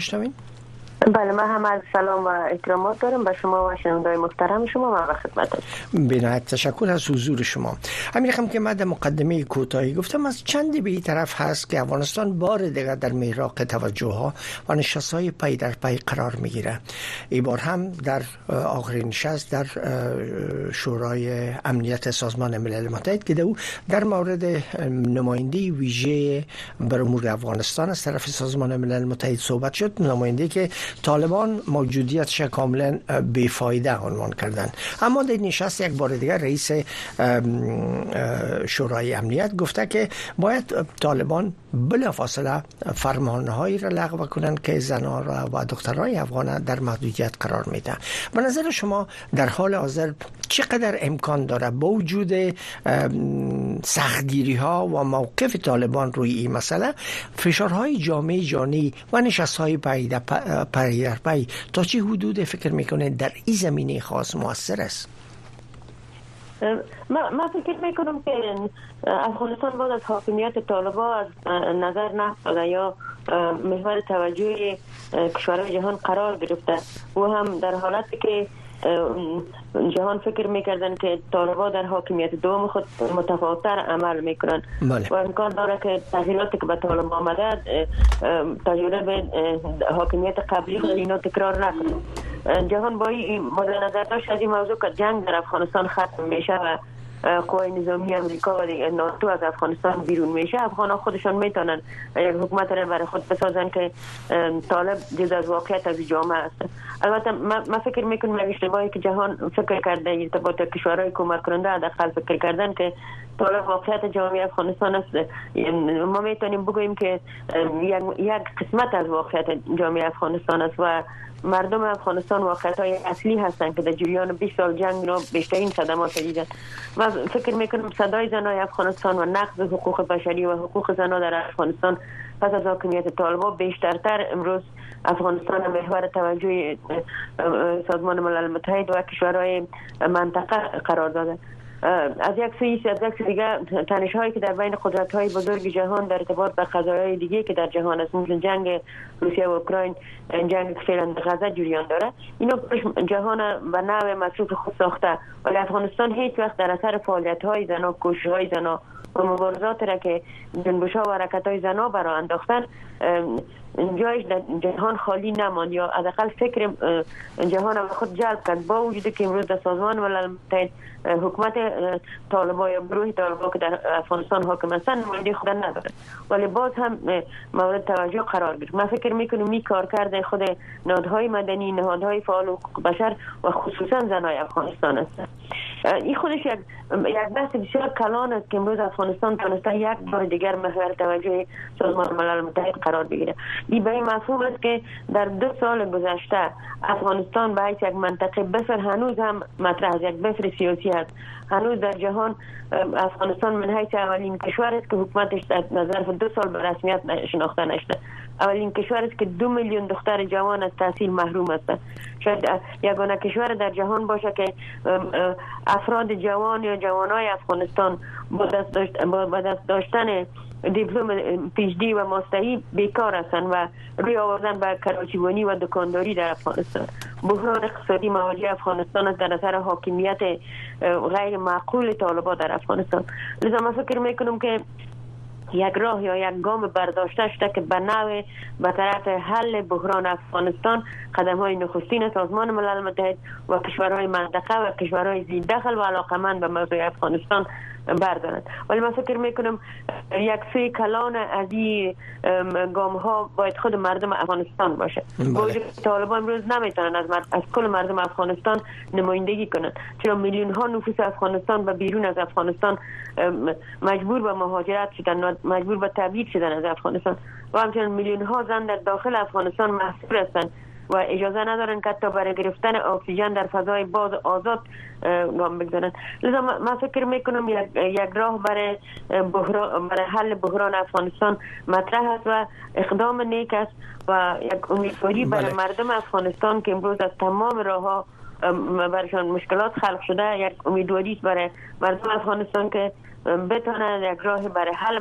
[SPEAKER 13] بله من هم از سلام و اکرامات دارم. به شما و شنوندای محترم شما و خدمت
[SPEAKER 12] بنایت تشکر از حضور شما. همین رقم که من در مقدمه کوتاهی گفتم از چندی به این طرف هست که افغانستان بار دیگر در میراق توجه ها و نشست های پای در پای قرار می‌گیره. این بار هم در آخرین نشست در شورای امنیت سازمان ملل متحد که او در مورد نماینده ویژه بر امور افغانستان از طرف سازمان ملل متحد صحبت شد. نماینده که طالبان موجودیتش کاملا بیفایده عنوان کردن اما در نشست یک بار دیگر رئیس شورای امنیت گفته که باید طالبان بلافاصله فرمانهایی را لغو کنند که زنان را و دخترای افغان در محدودیت قرار میده به نظر شما در حال حاضر چقدر امکان داره با وجود سختگیری ها و موقف طالبان روی این مسئله فشارهای جامعه جانی و نشست های پیدا پی در پی تا چه حدود فکر می‌کنه در این زمینه خاص موثر است؟
[SPEAKER 13] ما فکر می‌کنم که افغانستان بعد از حاکمیت طالبان از نظر نفتاده یا محور توجه کشورهای جهان قرار گرفته. و هم در حالتی که جهان فکر می‌کردن که طالبا در حاکمیت دوم خود متفاوتتر عمل می‌کنن بله. و امکان داره که تغییراتی که به طالب آمده تجربه حاکمیت قبلی خود اینا تکرار نکنه جهان با این مورد نظر داشت از این موضوع که جنگ در افغانستان ختم میشه و قوای نظامی امریکا و ناتو از افغانستان بیرون میشه. افغان خودشان می‌تونن یک حکومت را برای خود بسازن که طالب جز از واقعیت از جامعه است. البته ما فکر می‌کنم اشتباهی که جهان فکر کرده ارتباط کشورهای کمک کننده حداقل فکر کردن که طالب واقعیت جامعه افغانستان است. ما می‌تونیم بگوییم که یک قسمت از واقعیت جامعه افغانستان است و مردم افغانستان واقعیت های اصلی هستند که در جریان 20 سال جنگ را بیشترین صدمات دیدن. و فکر می‌کنم صدای زنای افغانستان و نقض حقوق بشری و حقوق زنان در افغانستان پس از حاکمیت طالبان بیشترتر امروز افغانستان محور توجه سازمان ملل متحد و کشورهای منطقه قرار داده. از یک سوی از یک دیگه تنش هایی که در بین قدرت های بزرگ جهان در ارتباط به قضایای دیگه که در جهان است مثل جنگ روسیه و اوکراین جنگ فعلا غزه جریان داره. اینا جهان به نوع مصروف خود ساخته. ولی افغانستان هیچ وقت در اثر فعالیت های زنا کوشش های زنا و مبارزات را که جنبش ها و حرکت های زنا برای انداختن جایش در جهان خالی نماند یا حداقل فکر جهان خود جلب کرد. با وجود که امروز در سازمان ملل متحد حکومت طالبان یا گروه طالبان که در افغانستان حاکم هستند نماینده خود نداره ولی باز هم مورد توجه قرار گرفت. من فکر می‌کنم می کار کرده خود نهادهای مدنی نهادهای فعال حقوق بشر و خصوصا زنای افغانستان است این خودش یک یک بحث بسیار کلان است که امروز افغانستان تونسته یک بار دیگر محور توجه سازمان ملل متحد قرار بگیره این به این مفهوم است که در دو سال گذشته افغانستان به یک منطقه بفر هنوز هم مطرح است یک بفر سیاسی هست هنوز در جهان افغانستان من حیث اولین کشور است که حکومتش در ظرف دو سال به رسمیت شناخته نشده. اولین کشور است که دو میلیون دختر جوان از تحصیل محروم است شاید یگانه کشور در جهان باشه که افراد جوان یا جوانای افغانستان با دست, داشت با دست داشتن دیپلم پیشدی و ماستری بیکار هستند و روی آوردن به کراچیوانی و دکانداری در افغانستان. بحران اقتصادی مواجه افغانستان است در اثر حاکمیت غیر معقول طالبان در افغانستان. لذا من فکر می‌کنم که یک راه یا یک گام برداشته شده که به نوع به طرف حل بحران افغانستان قدم های نخستین سازمان ملل متحد و کشورهای منطقه و کشورهای زیر دخل و علاقمند به موضوع افغانستان بردارند. ولی من فکر می‌کنم یک سوی کلان از این گام ها باید خود مردم افغانستان باشه. بله. طالبان امروز نمی‌تونن از, از کل مردم افغانستان نمایندگی کنند. چرا میلیون ها نفوس افغانستان و بیرون از افغانستان مجبور به مهاجرت شدن مجبور به تبعید شدن از افغانستان. و همچنین میلیون ها زن در داخل افغانستان محصور هستند. و اجازه ندارن که تا برای گرفتن اکسیژن در فضای باز آزاد گام بگذارن لذا من فکر می‌کنم یک, یک راه برای برای حل بحران افغانستان مطرح است و اقدام نیک است و یک امیدواری برای بله. مردم افغانستان که امروز از تمام راه ها برایشان مشکلات خلق شده یک امیدواری برای مردم افغانستان که بتونه یک راه برای حل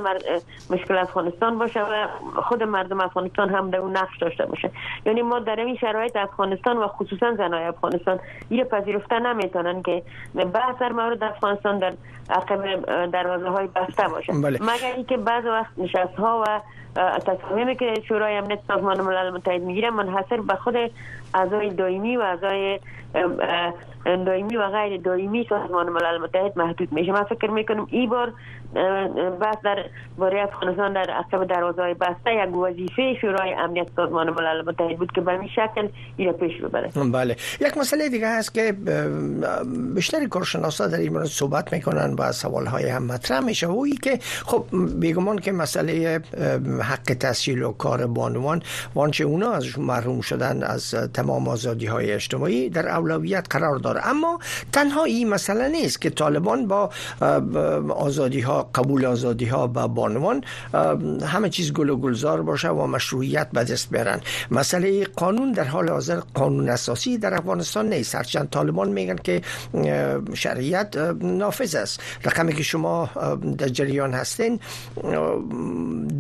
[SPEAKER 13] مشکل افغانستان باشه و خود مردم افغانستان هم در اون نقش داشته باشه. یعنی ما در این شرایط افغانستان و خصوصا زنای افغانستان این پذیرفته نمی‌تونن که بحث در مورد افغانستان در عقب دروازه های بسته باشه. بله. مگر اینکه بعض وقت نشست ها و تصمیمی که شورای امنیت سازمان ملل متحد می‌گیره منحصر به خود اعضای دائمی و اعضای دائمی و غیر دائمی سازمان ملل متحد محدود میشه. من فکر می‌کنم این بار بس در برای افغانستان در عقب دروازه بسته یک وظیفه شورای امنیت سازمان ملل متحد بود که به این شکل پیش ببره
[SPEAKER 12] بله. یک مسئله دیگه هست که بیشتر کارشناسا در این مورد صحبت می‌کنن و سوال های هم مطرح میشه. و که خب بیگمان که مسئله حق تحصیل و کار بانوان وانچه اونا از محروم شدن از تمام آزادی های اجتماعی در اولویت قرار داره. اما تنها این مسئله نیست که طالبان با آزادی ها قبول آزادی ها با بانوان همه چیز گل و گلزار باشه و مشروعیت به دست برن مسئله قانون در حال حاضر قانون اساسی در افغانستان نیست. هرچند طالبان میگن که شریعت نافذ است. رقمی که شما در جریان هستین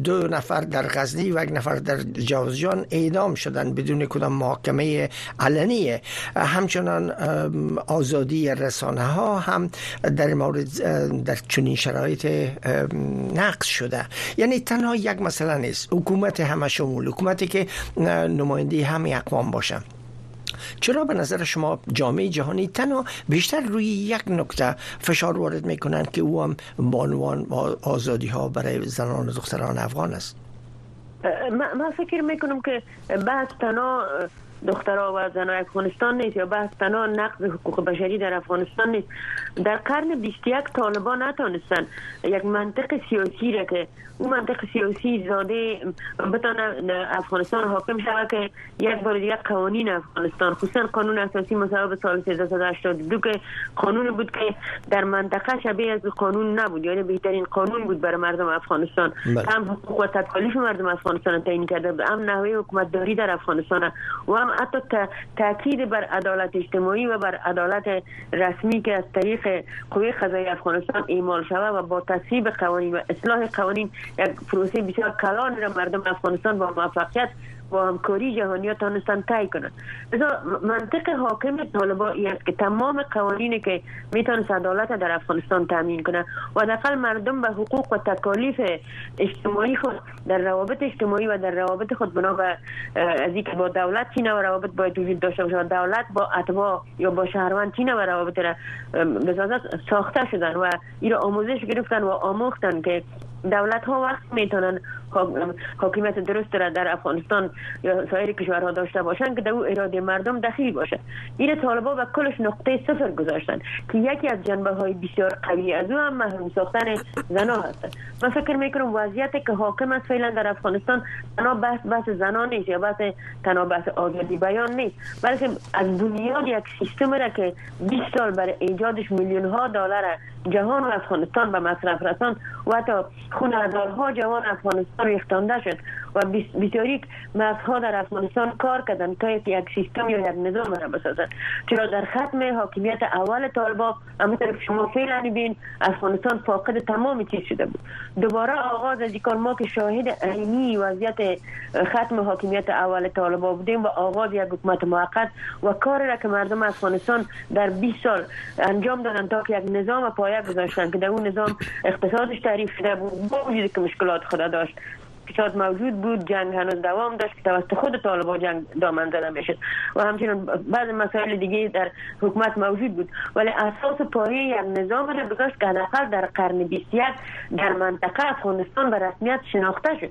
[SPEAKER 12] دو نفر در غزنی و یک نفر در جوزجان اعدام شدن بدون کدام محاکمه علنیه همچنان آزادی رسانه ها هم در مورد در چنین شرایط نقص شده. یعنی تنها یک مسئله نیست. حکومت همه شمول. حکومتی که نماینده همه اقوام باشه. چرا به نظر شما جامعه جهانی تنها بیشتر روی یک نکته فشار وارد می‌کنند که او هم بانوان آزادی ها برای زنان و دختران افغان است؟
[SPEAKER 13] من فکر می‌کنم که بحث تنها دخترها و زنای افغانستان نیست یا بحث تنها نقض حقوق بشری در افغانستان نیست در قرن 21 طالبان نتونستن یک منطق سیاسی را که اون منطق سیاسی زاده بتانه افغانستان حاکم شود که یک بار دیگه قوانین افغانستان خصوصا قانون اساسی مصوب سال 1382 که قانون بود که در منطقه شبیه از قانون نبود یعنی بهترین قانون بود برای مردم افغانستان بله. هم حقوق و تکالیف مردم افغانستان تعیین کرده هم نحوه حکومت داری در افغانستان و هم هم حتی تاکید بر عدالت اجتماعی و بر عدالت رسمی که از طریق قوه قضایی افغانستان اعمال شود و با تصویب قوانین و اصلاح قوانین یک پروسه بسیار کلان را مردم افغانستان با موفقیت با همکاری جهانی تانستن تای کنند لذا منطق حاکم طالبا ای است که تمام قوانین که می‌تونست عدالت در افغانستان تامین کنه و دقل مردم به حقوق و تکالیف اجتماعی خود در روابط اجتماعی و در روابط خود بنا به از که با دولت چینه و روابط باید وجود داشته باشه؟ دولت با اتباع یا با شهروند چینه و روابط را ساخته شدن و این آموزش گرفتن و آموختن که دولت ها وقت می‌تونن حاکمیت درست را در افغانستان یا سایر کشورها داشته باشند که در او اراده مردم دخیل باشه این طالبا و کلش نقطه صفر گذاشتن که یکی از جنبه های بسیار قوی از او هم محروم ساختن زنا هست من فکر می‌کنم وضعیت که حاکم است فعلا در افغانستان تنها بحث بحث زنا نیست یا بحث تنها بحث آزادی بیان نیست. بلکه از بنیاد یک سیستم را که 20 سال برای ایجادش میلیون ها دلار جهان و افغانستان به مصرف رسان و حتی ها جوان افغانستان ریختانده شد و بسیاری مغزها در افغانستان کار کردن تا یک سیستم یا یک نظام را بسازند. چرا در ختم حاکمیت اول طالبا که شما فعلا بین افغانستان فاقد تمام چیز شده بود. دوباره آغاز از ما که شاهد عینی وضعیت ختم حاکمیت اول طالبا بودیم و آغاز یک حکومت موقت و کار را که مردم افغانستان در 20 سال انجام دادن تا که یک نظام پایه گذاشتن که در اون نظام اقتصادش تعریف شده بود با وجود که مشکلات خدا داشت. اقتصاد موجود بود جنگ هنوز دوام داشت که توسط خود طالبان جنگ دامن زده می‌شد و همچنین بعض مسائل دیگه در حکومت موجود بود. ولی اساس پایه یک نظام را بگذاشت که حداقل در قرن 21 در منطقه افغانستان به رسمیت شناخته شد.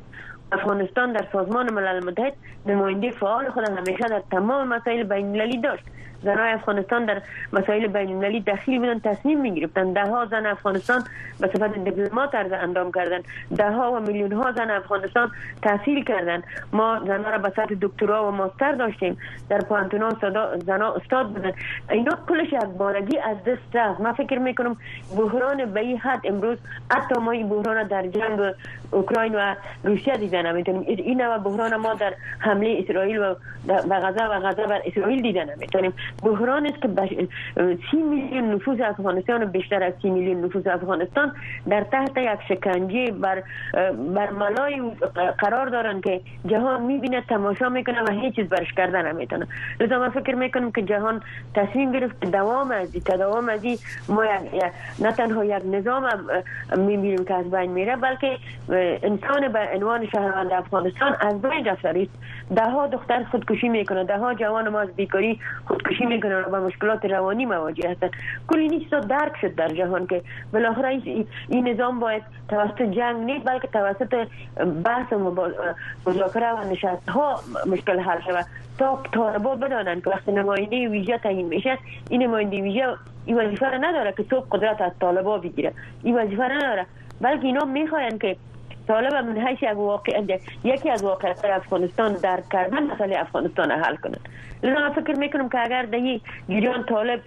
[SPEAKER 13] افغانستان در سازمان ملل متحد نماینده فعال خود همیشه در تمام مسائل بین داشت. زنای افغانستان در مسائل بین المللی دخیل بودن تصمیم می گرفتن ده ها زن افغانستان به صفت دیپلمات عرض اندام کردن. ده ها و میلیون ها زن افغانستان تحصیل کردن. ما زنها را به سطح دکترا و ماستر داشتیم. در پانتونا زنا استاد بودن. اینا کلش از بارگی از دست رفت. من فکر می‌کنم بحران به این حد امروز حتی ما این بحران در جنگ اوکراین و روسیه دیدن نمی‌تونیم. این نوع بحران ما در حمله اسرائیل و غزه و غزه بر اسرائیل دیدن نمی‌تونیم. بحران است که سی میلیون نفوس افغانستان و بیشتر از سی میلیون نفوس افغانستان در تحت یک شکنجه بر بر ملای قرار دارن که جهان می‌بینه تماشا می‌کنه و هیچ چیز برش کردن نمی‌تونه. لذا من فکر می‌کنم که جهان تصمیم گرفت دوام از دوام از ما نه تنها یک نظام می‌بینیم که از بین میره بلکه انسان به عنوان شهروند افغانستان از بین رفته ده ها دختر خودکشی می‌کنه. ده ها جوان ما از بیکاری خودکشی می‌کنن و مشکلات روانی مواجه هستن. کل چیزا درک شد در جهان که بالاخره این نظام باید توسط جنگ نیست بلکه توسط بحث و مذاکره و نشست ها مشکل حل شود. تا طالبا بدانند که وقتی نماینده ویژه تعیین میشه این نماینده ویژه این وظیفه نداره که صبح قدرت از طالبا بگیره. این وظیفه نداره. بلکه اینا می‌خواین که طالب من حیث یک واقع یکی از واقعیت افغانستان در کردن مسئله افغانستان حل کنند لذا فکر می‌کنم که اگر در این جریان طالب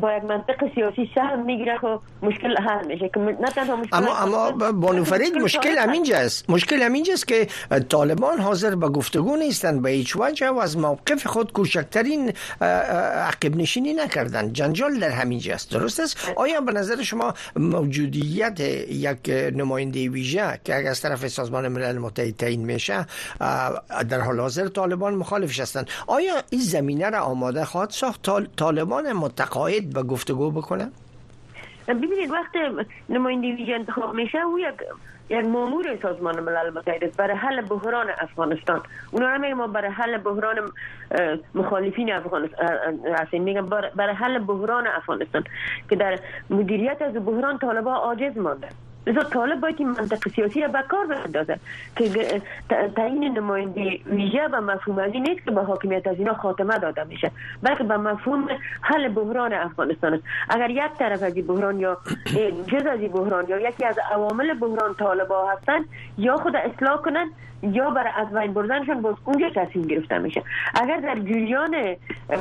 [SPEAKER 13] با یک منطق سیاسی سهم می‌گیره خب مشکل حل میشه. که نه تنها مشکل
[SPEAKER 12] اما اما بانو فرید مشکل همینجاست مشکل همینجاست که طالبان حاضر به گفتگو نیستند به هیچ وجه و از موقف خود کوچکترین عقب نشینی نکردن جنجال در همینجاست درست است؟ آیا به نظر شما موجودیت یک نماینده ویژه که اگر از طرف سازمان ملل متحد تعیین میشه در حال حاضر طالبان مخالفش هستند آیا این زمینه را آماده خواهد ساخت طالبان متقاعد و گفتگو بکنن
[SPEAKER 13] ببینید وقت نماینده ویژه انتخاب میشه او یک یک مامور سازمان ملل متحد برای حل بحران افغانستان. اونا هم ما برای حل بحران مخالفین افغانستان هستیم. میگم برای حل بحران افغانستان که در مدیریت از بحران طالبا عاجز مانده. لذا طالب باید این منطق سیاسی را به کار بندازه که تعیین نماینده ویژه به مفهوم از این نیست که به حاکمیت از اینا خاتمه داده میشه بلکه به مفهوم حل بحران افغانستان است اگر یک طرف از بحران یا جز از بحران یا یکی از عوامل بحران طالبا هستند یا خود اصلاح کنن یا برای از بین بردنشان باز اونجا تصمیم گرفته میشه اگر در جریان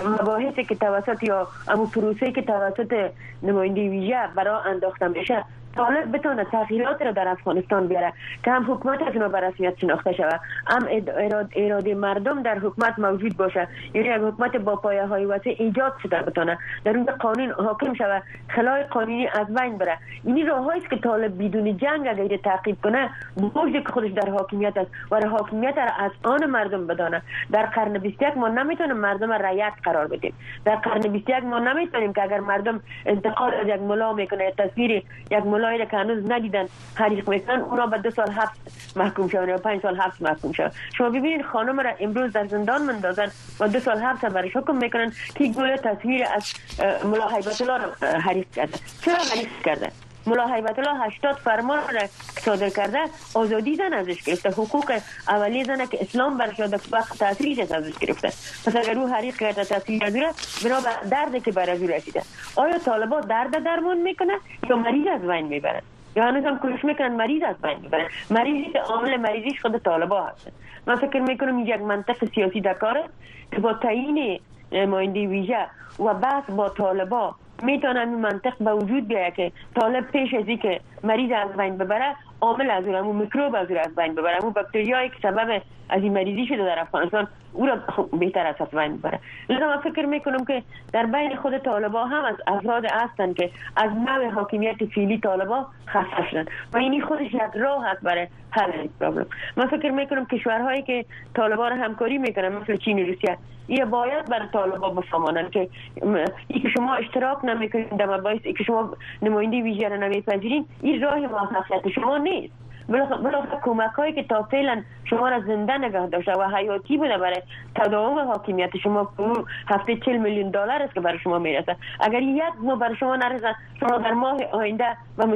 [SPEAKER 13] مباحثی که توسط یا امو پروسه که توسط نماینده ویژه برای انداخته میشه طالب بتونه تغییرات رو در افغانستان بیاره که هم حکومت از به رسمیت شناخته شود هم اراده مردم در حکومت موجود باشه. یعنی یک حکومت با پایه های وسیع ایجاد شده بتونه در اون قانون حاکم شود خلای قانونی از بین بره. این راه که طالب بدون جنگ اگر تعقیب کنه موجود که خودش در حاکمیت است و حاکمیت را از آن مردم بدانه. در قرن 21 ما نمی‌تونیم مردم رعیت قرار بدیم. در قرن 21 ما نمی‌تونیم که اگر مردم انتقاد از یک ملا می‌کنه تصویر یک ملایی که هنوز ندیدن حریق می‌کنن اونا به دو سال حبس محکوم شون یا پنج سال حبس محکوم شون شما ببینید خانم را امروز در زندان مندازن و دو سال حبس برش حکم می‌کنن که گل تصویر از ملا حیبت الله را حریق کرده. چرا حریق کرده؟ ملا حیبت الله 80 فرمان را صادر کرده آزادی زن ازش گرفته. حقوق اولی زن که اسلام برش داده وقت تاثیرش ازش گرفته. پس اگر او حریق کرده تاثیر از بنا به دردی که بر از رسیده. آیا طالبا درد درمان می‌کنه یا مریض از بین می‌برن؟ یا هنوز هم کلش می‌کنن مریض از بین می‌برن مریضی که عامل مریضیش خود طالبا هستن. من فکر می‌کنم یک منطق سیاسی دکاره که با تعیین نماینده ویژه و بحث با طالبا می‌تونم این منطق به وجود بیاید که طالب پیش از که مریض از بین ببره عامل از اون میکروب از از بین ببره. اون باکتریایی که سبب از این مریضی شده در افغانستان او را بهتر از بین ببره. لذا من فکر می‌کنم که در بین خود طالبا هم از افراد هستند که از نوع حاکمیت فیلی طالبا خسته شدن. و اینی خودش یک راه هست برای حل این پرابلم. من فکر می‌کنم کشورهایی که طالبا را همکاری می‌کنن مثل چین و روسیه یه باید برای طالبا بفهمانن که ای که شما اشتراک نمی‌کنید در مباحث ای که شما نماینده ویژه را نمیپذیرین این راه موفقیت شما نیست. بالاخره کمک هایی که تا فعلا شما را زنده نگه داشته و حیاتی بوده برای تداوم حاکمیت. شما هفته 40 میلیون دلار است که برای شما می‌رسه. اگر یک ماه برای شما نرسه شما در ماه آینده و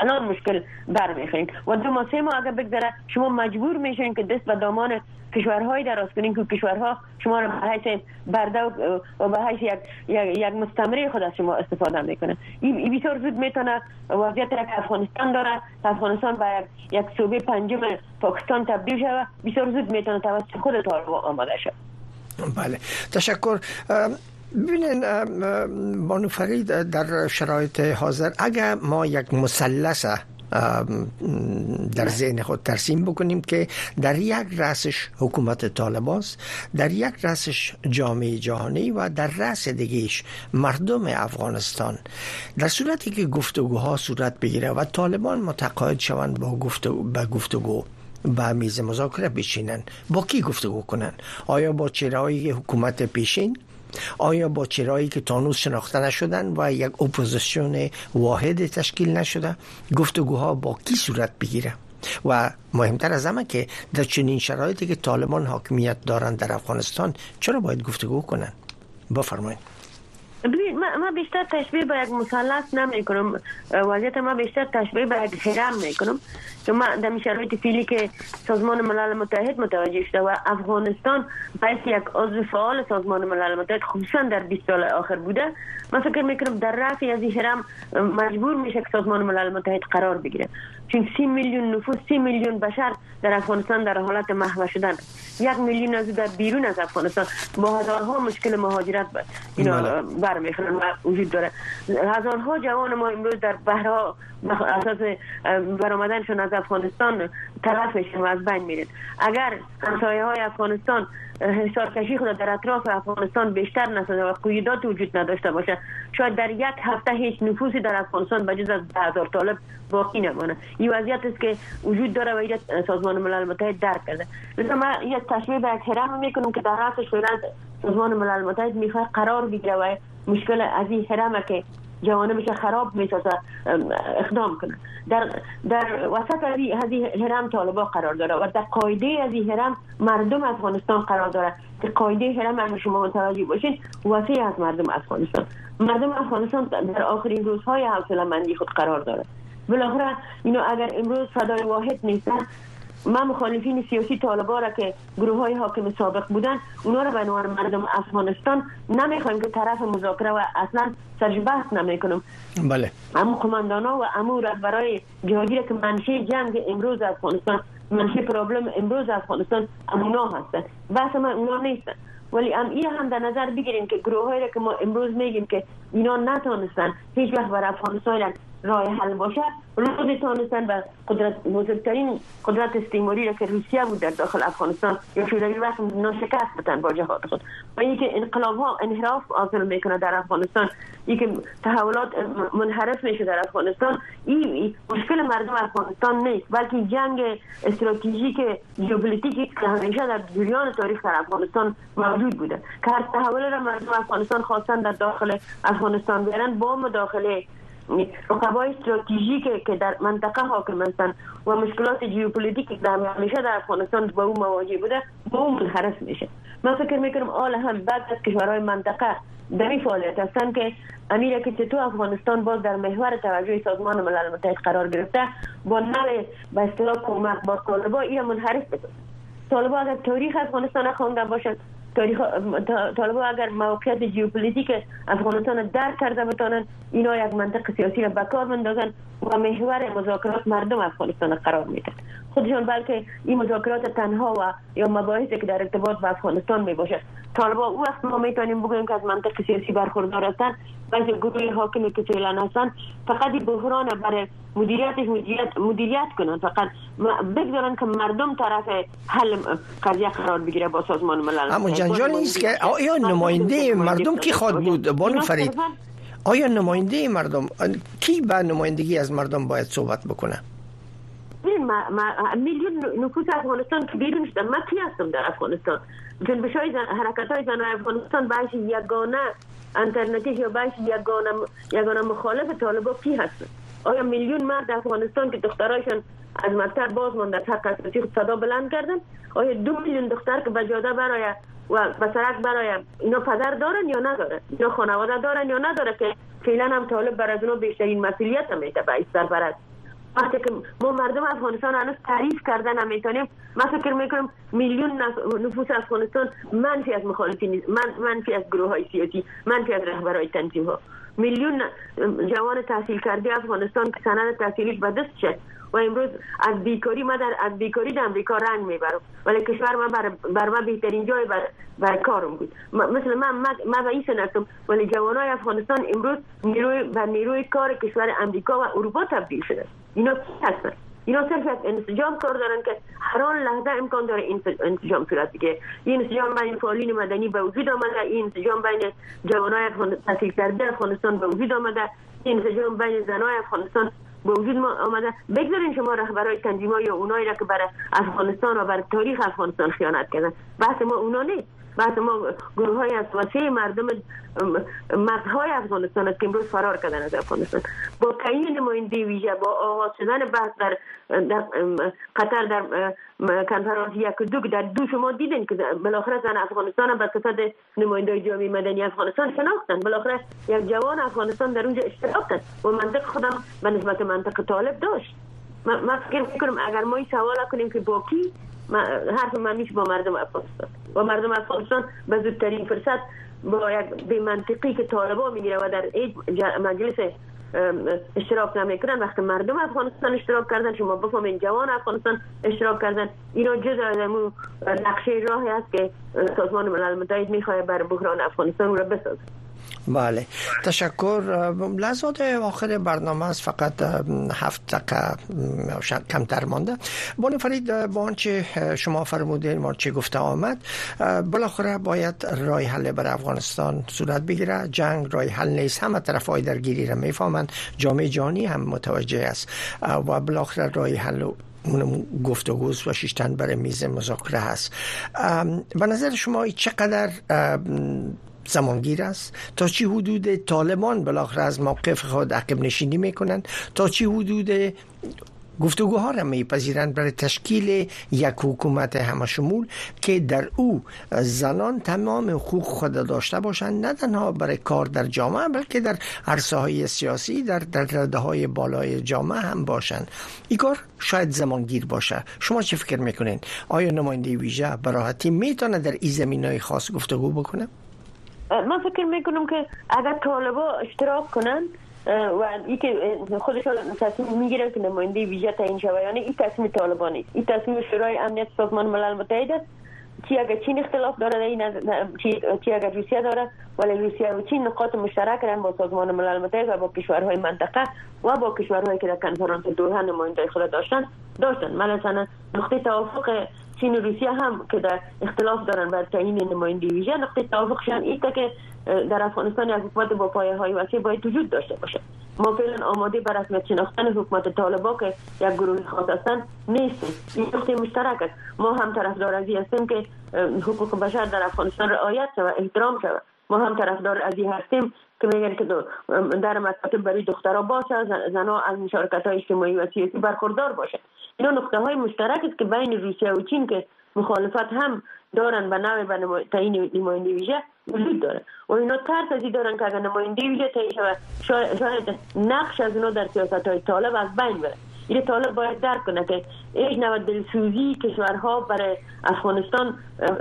[SPEAKER 13] الان مشکل برمیخورید و دو ماه سه ماه اگر بگذره شما مجبور میشین که دست به دامان کشورهای دراز کنین که کشورها شما را به حیث برده و به حیث یک, یک, مستمره خود از شما استفاده می‌کنه. این بسیار زود می‌تونه وضعیت را که افغانستان داره افغانستان به یک صوبه پنجم پاکستان تبدیل شود بسیار زود می‌تونه توسط خود طالب آماده شد
[SPEAKER 12] بله. تشکر. ببینین بانو فرید در شرایط حاضر اگر ما یک مثلث در ذهن خود ترسیم بکنیم که در یک رأسش حکومت طالباست در یک رأسش جامعه جهانی و در رأس دیگهش مردم افغانستان. در صورتی که گفتگوها صورت بگیره و طالبان متقاعد شوند با گفتگو, با گفتگو به میز مذاکره بشینن با کی گفتگو کنن؟ آیا با چرای حکومت پیشین؟ آیا با چرایی که تانوس شناخته نشدن و یک اپوزیسیون واحد تشکیل نشده؟ گفتگوها با کی صورت بگیره؟ و مهمتر از همه که در چنین شرایطی که طالبان حاکمیت دارند در افغانستان چرا باید گفتگو کنن؟ بفرمایید.
[SPEAKER 13] ما بیشتر تشبیه به یک مثلث نمی کنم وضعیت ما بیشتر تشبیه به یک هرم می کنم ما در شرایط فیلی که سازمان ملل متحد متوجه شده و افغانستان باید یک عضو فعال سازمان ملل متحد خصوصا در 20 سال آخر بوده من فکر می‌کنم در رفع از هرم مجبور میشه که سازمان ملل متحد قرار بگیره. چون سی میلیون نفوس سی میلیون بشر در افغانستان در حالت محو شدن. یک میلیون از در بیرون از افغانستان. با هزارها مشکل مهاجرت اینا بله. برمیخورن و وجود داره. هزارها جوان ما امروز در بهرها اساس برآمدنشون از افغانستان طرف میشن و از بین میرن. اگر همسایه های افغانستان کشی خود در اطراف افغانستان بیشتر نسازه و قیودات وجود نداشته باشه شاید در یک هفته هیچ نفوسی در افغانستان بجز از ده هزار طالب باقی نمانه. این وضعیت است که وجود داره و سازمان ملل متحد درک کرده. مثلا من یک تشبیه به یک هرم می‌کنم که در راسش فعلا سازمان ملل متحد می‌خواد قرار بگیره و مشکل از این هرم که جوانبش خراب می‌سازه اقدام کنه. در در وسط از این هرم طالبا قرار داره و در قاعده از این هرم مردم افغانستان قرار داره که قاعده هرم اگر شما متوجه باشین وسیع از مردم افغانستان. مردم افغانستان در آخرین روزهای حوصله مندی خود قرار داره. بالاخره اینو اگر امروز صدای واحد نیستن ما مخالفین سیاسی طالبا را که گروه های حاکم سابق بودن اونا را به عنوان مردم افغانستان نمی‌خوایم که طرف مذاکره و اصلا سرش بحث نمی‌کنم.
[SPEAKER 12] بله.
[SPEAKER 13] امو قماندان ها و امو رهبرای جهادی که منشه جنگ امروز افغانستان منشه پرابلم امروز افغانستان امونا هستن. بحث ما اونا نیستن. ولی ام این هم در نظر بگیریم که گروه هایی که ما امروز میگیم که اینا نتونستن هیچ وقت بر افغانستان راه حل باشه روزی تانستن و قدرت بزرگترین قدرت استعماری را که روسیه بود در داخل افغانستان یا شوروی وقت ناشکست بتن با جهاد خود. و اینکه انقلاب ها انحراف حاصل می‌کنه در افغانستان اینکه تحولات منحرف میشه در افغانستان این مشکل مردم افغانستان نیست بلکه جنگ استراتژیک ژئوپلیتیکی که همیشه در جریان تاریخ در افغانستان موجود بوده. که هر تحول را مردم افغانستان خواستن در داخل افغانستان بیارن با مداخله رقبای استراتژیک که در منطقه حاکم هستند و مشکلات ژئوپلیتیک که در همیشه در افغانستان با او مواجه بوده با او منحرف میشه. من فکر می‌کنم الان هم بعد از کشورهای منطقه در این فعالیت هستند که امریکا تو افغانستان باز در محور توجه سازمان ملل متحد قرار گرفته با نوع به اصطلاح کمک با طالبا این منحرف بده طالبا اگر تاریخ افغانستان خوانده باشد تاریخ طالبان اگر موقعیت ژئوپلیتیک افغانستان درک کرده بتانند اینا یک منطق سیاسی را به کار و محور مذاکرات مردم افغانستان قرار میدن. خودشان بلکه این مذاکرات تنها و یا مباحثی که در ارتباط با افغانستان می باشد طالبا او وقت ما می‌تونیم بگوییم که از منطق سیاسی برخوردار هستند. بعضی گروه حاکمی که فعلا هستند. فقط بحران برای مدیریتش مدیریت مدیریت کنن. فقط بگذارن که مردم طرف حل قضیه قرار بگیره با سازمان ملل.
[SPEAKER 12] جنجال نیست که آیا نماینده مردم کی خواد بود؟ بانو فرید. آیا نماینده مردم کی به نمایندگی از مردم باید صحبت بکنه؟
[SPEAKER 13] میلیون نفوس افغانستان که بیرون شدن من کی هستم در افغانستان؟ جنبش های زن... حرکت های زن افغانستان باش یگانه انترنتیش یا باش یگانه یگانه مخالف طالبا کی هستن؟ آیا میلیون مرد افغانستان که دخترایشان از مکتب باز مانده از حق اساسی صدا بلند کردن آیا دو میلیون دختر که به جاده برای و به سرک برای اینا پدر دارن یا ندارن؟ اینا خانواده دارن یا نداره که فعلا هم طالب بر از بیشترین مسئولیت هم میده به سرپرست وقتی که ما مردم افغانستان هنوز تعریف کردن نمی‌تونیم من فکر می‌کنم میلیون نفوس افغانستان منفی از مخالفین من منفی از گروه های سیاسی منفی از رهبرهای تنظیم ها میلیون جوان تحصیل کرده افغانستان که سند تحصیلیش به دست شد و امروز از بیکاری ما در از بیکاری در امریکا رنگ می‌برم. ولی کشور ما بر, بر ما بهترین جای بر, بر کارم بود. مثل من ما به این سنتم ولی جوانای افغانستان امروز نیروی و نیروی کار کشور امریکا و اروپا تبدیل شده. اینا کی هستن؟ اینا صرف از انسجام کار دارن که هر آن لحظه امکان داره انسجام صورت بگیره این انسجام بین فعالین مدنی به وجود آمده این انسجام بین جوانای تحصیل کرده افغانستان به وجود آمده این انسجام بین زنای افغانستان به وجود آمده بگذارین شما رهبرای تنظیم یا اونایی را که برای افغانستان و بر تاریخ افغانستان خیانت کردن بحث ما اونا نیست بعد ما گروه های از وسیع مردم مردهای افغانستان است که امروز فرار کردن از افغانستان. با تعیین نماینده ویژه با آغاز شدن بحث در, در قطر در کنفرانس یک دو در دو شما دیدین که بالاخره زن افغانستان به صفت نماینده جامعه مدنی افغانستان شناختن. بالاخره یک جوان افغانستان در اونجا اشتراک کرد. و منطق خودم به نسبت منطق طالب داشت. ما فکر می‌کنم اگر ما این سوال کنیم که با کی حرف من میشه با مردم افغانستان. با مردم افغانستان به زودترین فرصت با یک به منطقی که طالبا می‌گیره و در این مجلس اشتراک نمی‌کنن وقتی مردم افغانستان اشتراک کردن شما بفهمین جوان افغانستان اشتراک کردن اینا جز از نقشه راهی است که سازمان ملل متحد می‌خواه بر بحران افغانستان رو بسازه.
[SPEAKER 12] بله. تشکر. لحظات آخر برنامه است. فقط هفت دقیقه کمتر مانده. بانی فرید با آنچه شما فرمودین ما چه گفته آمد بالاخره باید رای حل بر افغانستان صورت بگیره. جنگ رای حل نیست. همه طرف های درگیری را می‌فهمند. جامعه جانی هم متوجه است. و بالاخره رای حل اون گفتگوز و شیشتن برای میز مذاکره هست به نظر شما چقدر زمانگیر است. تا چی حدود طالبان بالاخره از موقف خود عقب نشینی می‌کنند. تا چی حدود گفتگوها را میپذیرند برای تشکیل یک حکومت همه شمول که در او زنان تمام حقوق خود داشته باشند. نه تنها برای کار در جامعه بلکه در عرصه های سیاسی در در های بالای جامعه هم باشند. این کار شاید زمانگیر باشه. شما چه فکر می‌کنین؟ آیا نماینده ویژه براحتی می‌تونه در این زمین های خاص گفتگو بکنه؟
[SPEAKER 13] من فکر می‌کنم که اگر طالبا اشتراک کنن و ای که خودشان تصمیم می‌گیرن که نماینده ویژه تعیین شود یعنی این تصمیم طالبان این تصمیم شورای امنیت سازمان ملل متحد است. چی اگر چین اختلاف داره این چی اگر روسیه داره ولی روسیه و چین نقاط مشترک دارن با سازمان ملل متحد و با کشورهای منطقه و با کشورهایی که در کنفرانس دوحه نماینده خود داشتن داشتن. مثلا نقطه توافق چین و روسیه هم که در اختلاف دارن بر تعیین نماینده ویژه نقطه توافقشان ایسته که در افغانستان یک حکومت با پایه های وسیع باید وجود داشته باشه ما فعلا آماده بر رسمیت شناختن حکومت طالبا که یک گروه خاص هستند نیستیم. این نقطه مشترک است. ما هم طرفدار از هستیم که حقوق بشر در افغانستان رعایت شود احترام شود. ما هم طرفدار از هستیم که میگن که در مکاتب برای دخترها باشه زنها از مشارکت های اجتماعی و سیاسی برخوردار باشه. اینا نقطه های مشترک است که بین روسیه و چین که مخالفت هم دارن به نوع به تعیین نماینده ویژه وجود داره. و اینا ترس ازی دارن که اگر نماینده ویژه تعیین شود شاید نقش از اونا در سیاست های طالب از بین بره. این طالب باید درک کنه که ایش نوع دلسوزی کشورها برای افغانستان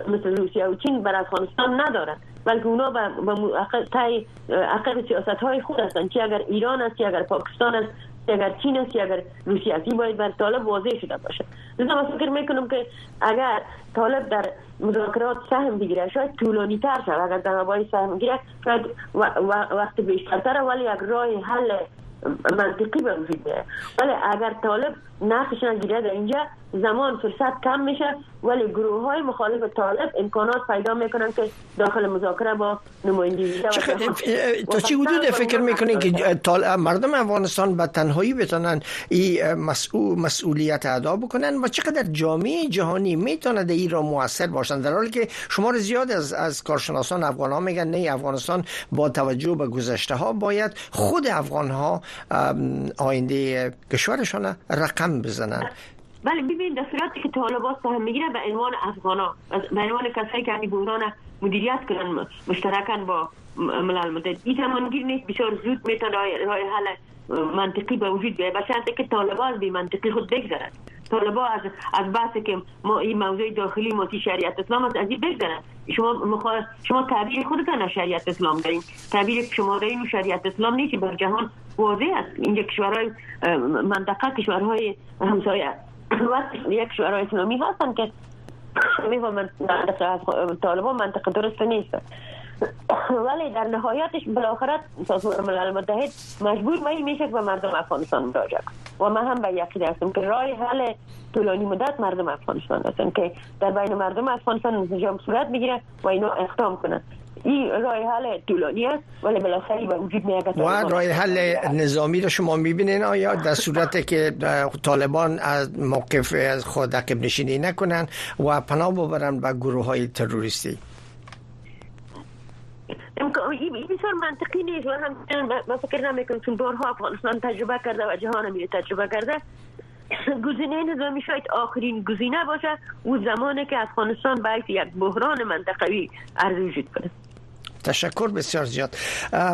[SPEAKER 13] مثل روسیه و چین برای افغانستان ندارن. بلکه اونا به تای عقب سیاست های خود هستن. چی اگر ایران است اگر پاکستان است اگر چین است اگر روسیه است. باید بر طالب واضح شده باشه. لذا من فکر می‌کنم که اگر طالب در مذاکرات سهم بگیره شاید طولانی تر شد اگر در هوای سهم بگیره شاید وقت بیشتر ولی یک راه حل منطقی به وجود ولی اگر طالب نقش نگیره در اینجا زمان فرصت کم میشه ولی گروه های مخالف طالب امکانات پیدا می‌کنن که داخل مذاکره با نمایندگی
[SPEAKER 12] تا چی حدود فکر می‌کنین که مردم افغانستان به تنهایی بتونن این مسئول مسئولیت ادا بکنن و چقدر جامعه جهانی می‌تونه در این را موثر باشن؟ در حالی که شمار زیاد از از کارشناسان افغان ها میگن نه افغانستان با توجه به گذشته ها باید خود افغان ها آینده کشورشان رقم بزنن.
[SPEAKER 13] بله ببین در صورتی که طالبان سهم می‌گیره به عنوان افغانا به عنوان کسایی که همین بحران مدیریت کنن مشترکن با ملل متحد. این زمانگیر نیست بسیار زود می‌تونه راه حل منطقی به وجود بیاید به شرطی که طالبان از بی منطقی خود بگذرن طالبا از از بحث که ما این موضوع داخلی ماتی شریعت اسلام است از این شما. شما تعبیر خودتان شریعت اسلام دارین. تعبیر شما دارین شریعت اسلام نیست بر جهان واضح است. اینجا کشورهای منطقه کشورهای همسایه یک کشورهای اسلامی هستن که می‌فهمن طالبان منطقه درست نیست. ولی در نهایتش بالاخره سازمان ملل متحد مجبور می میشه که به مردم افغانستان مراجعه و من هم به یقین هستم که راه حل طولانی مدت مردم افغانستان هستن که در بین مردم افغانستان انسجام صورت بگیره و اینا اقدام کنن. این راه حل طولانی است ولی بالاخره به وجود میاد
[SPEAKER 12] و راه حل نظامی رو شما می‌بینین آیا؟ در صورت که طالبان از موقف خود عقب نشینی نکنن و پناه ببرن به گروه های تروریستی.
[SPEAKER 13] بسیار منطقی نیست و هم من فکر نمی‌کنم چون بارها افغانستان تجربه کرده و جهان میره تجربه کرده گزینه نظامی شاید آخرین گزینه باشه او زمانی که افغانستان باید یک بحران منطقوی عرض وجود کنه
[SPEAKER 12] تشکر بسیار زیاد.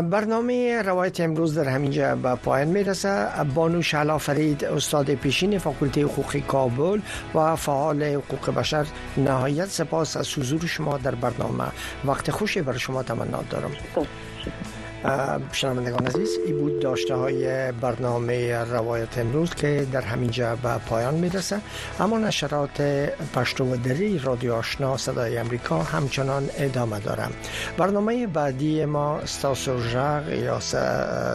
[SPEAKER 12] برنامه روایت امروز در همینجا به پایان می‌رسه. بانو شعلا فرید استاد پیشین فاکولته حقوق کابل و فعال حقوق بشر نهایت سپاس از حضور شما در برنامه. وقت خوشی برای شما تمنا دارم. شنوندگان عزیز این بود داشته های برنامه روایت امروز که در همینجا به پایان می‌رسه. اما نشرات پشتو و دری رادیو آشنا صدای امریکا همچنان ادامه دارم. برنامه بعدی ما ستاسو ژغ یا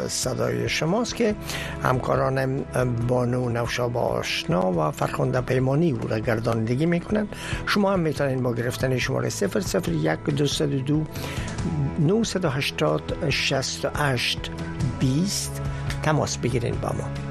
[SPEAKER 12] صدای شماست که همکاران بانو نوشاب آشنا و فرخنده پیمانی او را گرداندگی می‌کنن شما هم می‌تونید با گرفتن شماره 001 202 980 68 20 تماس بگیرین با ما.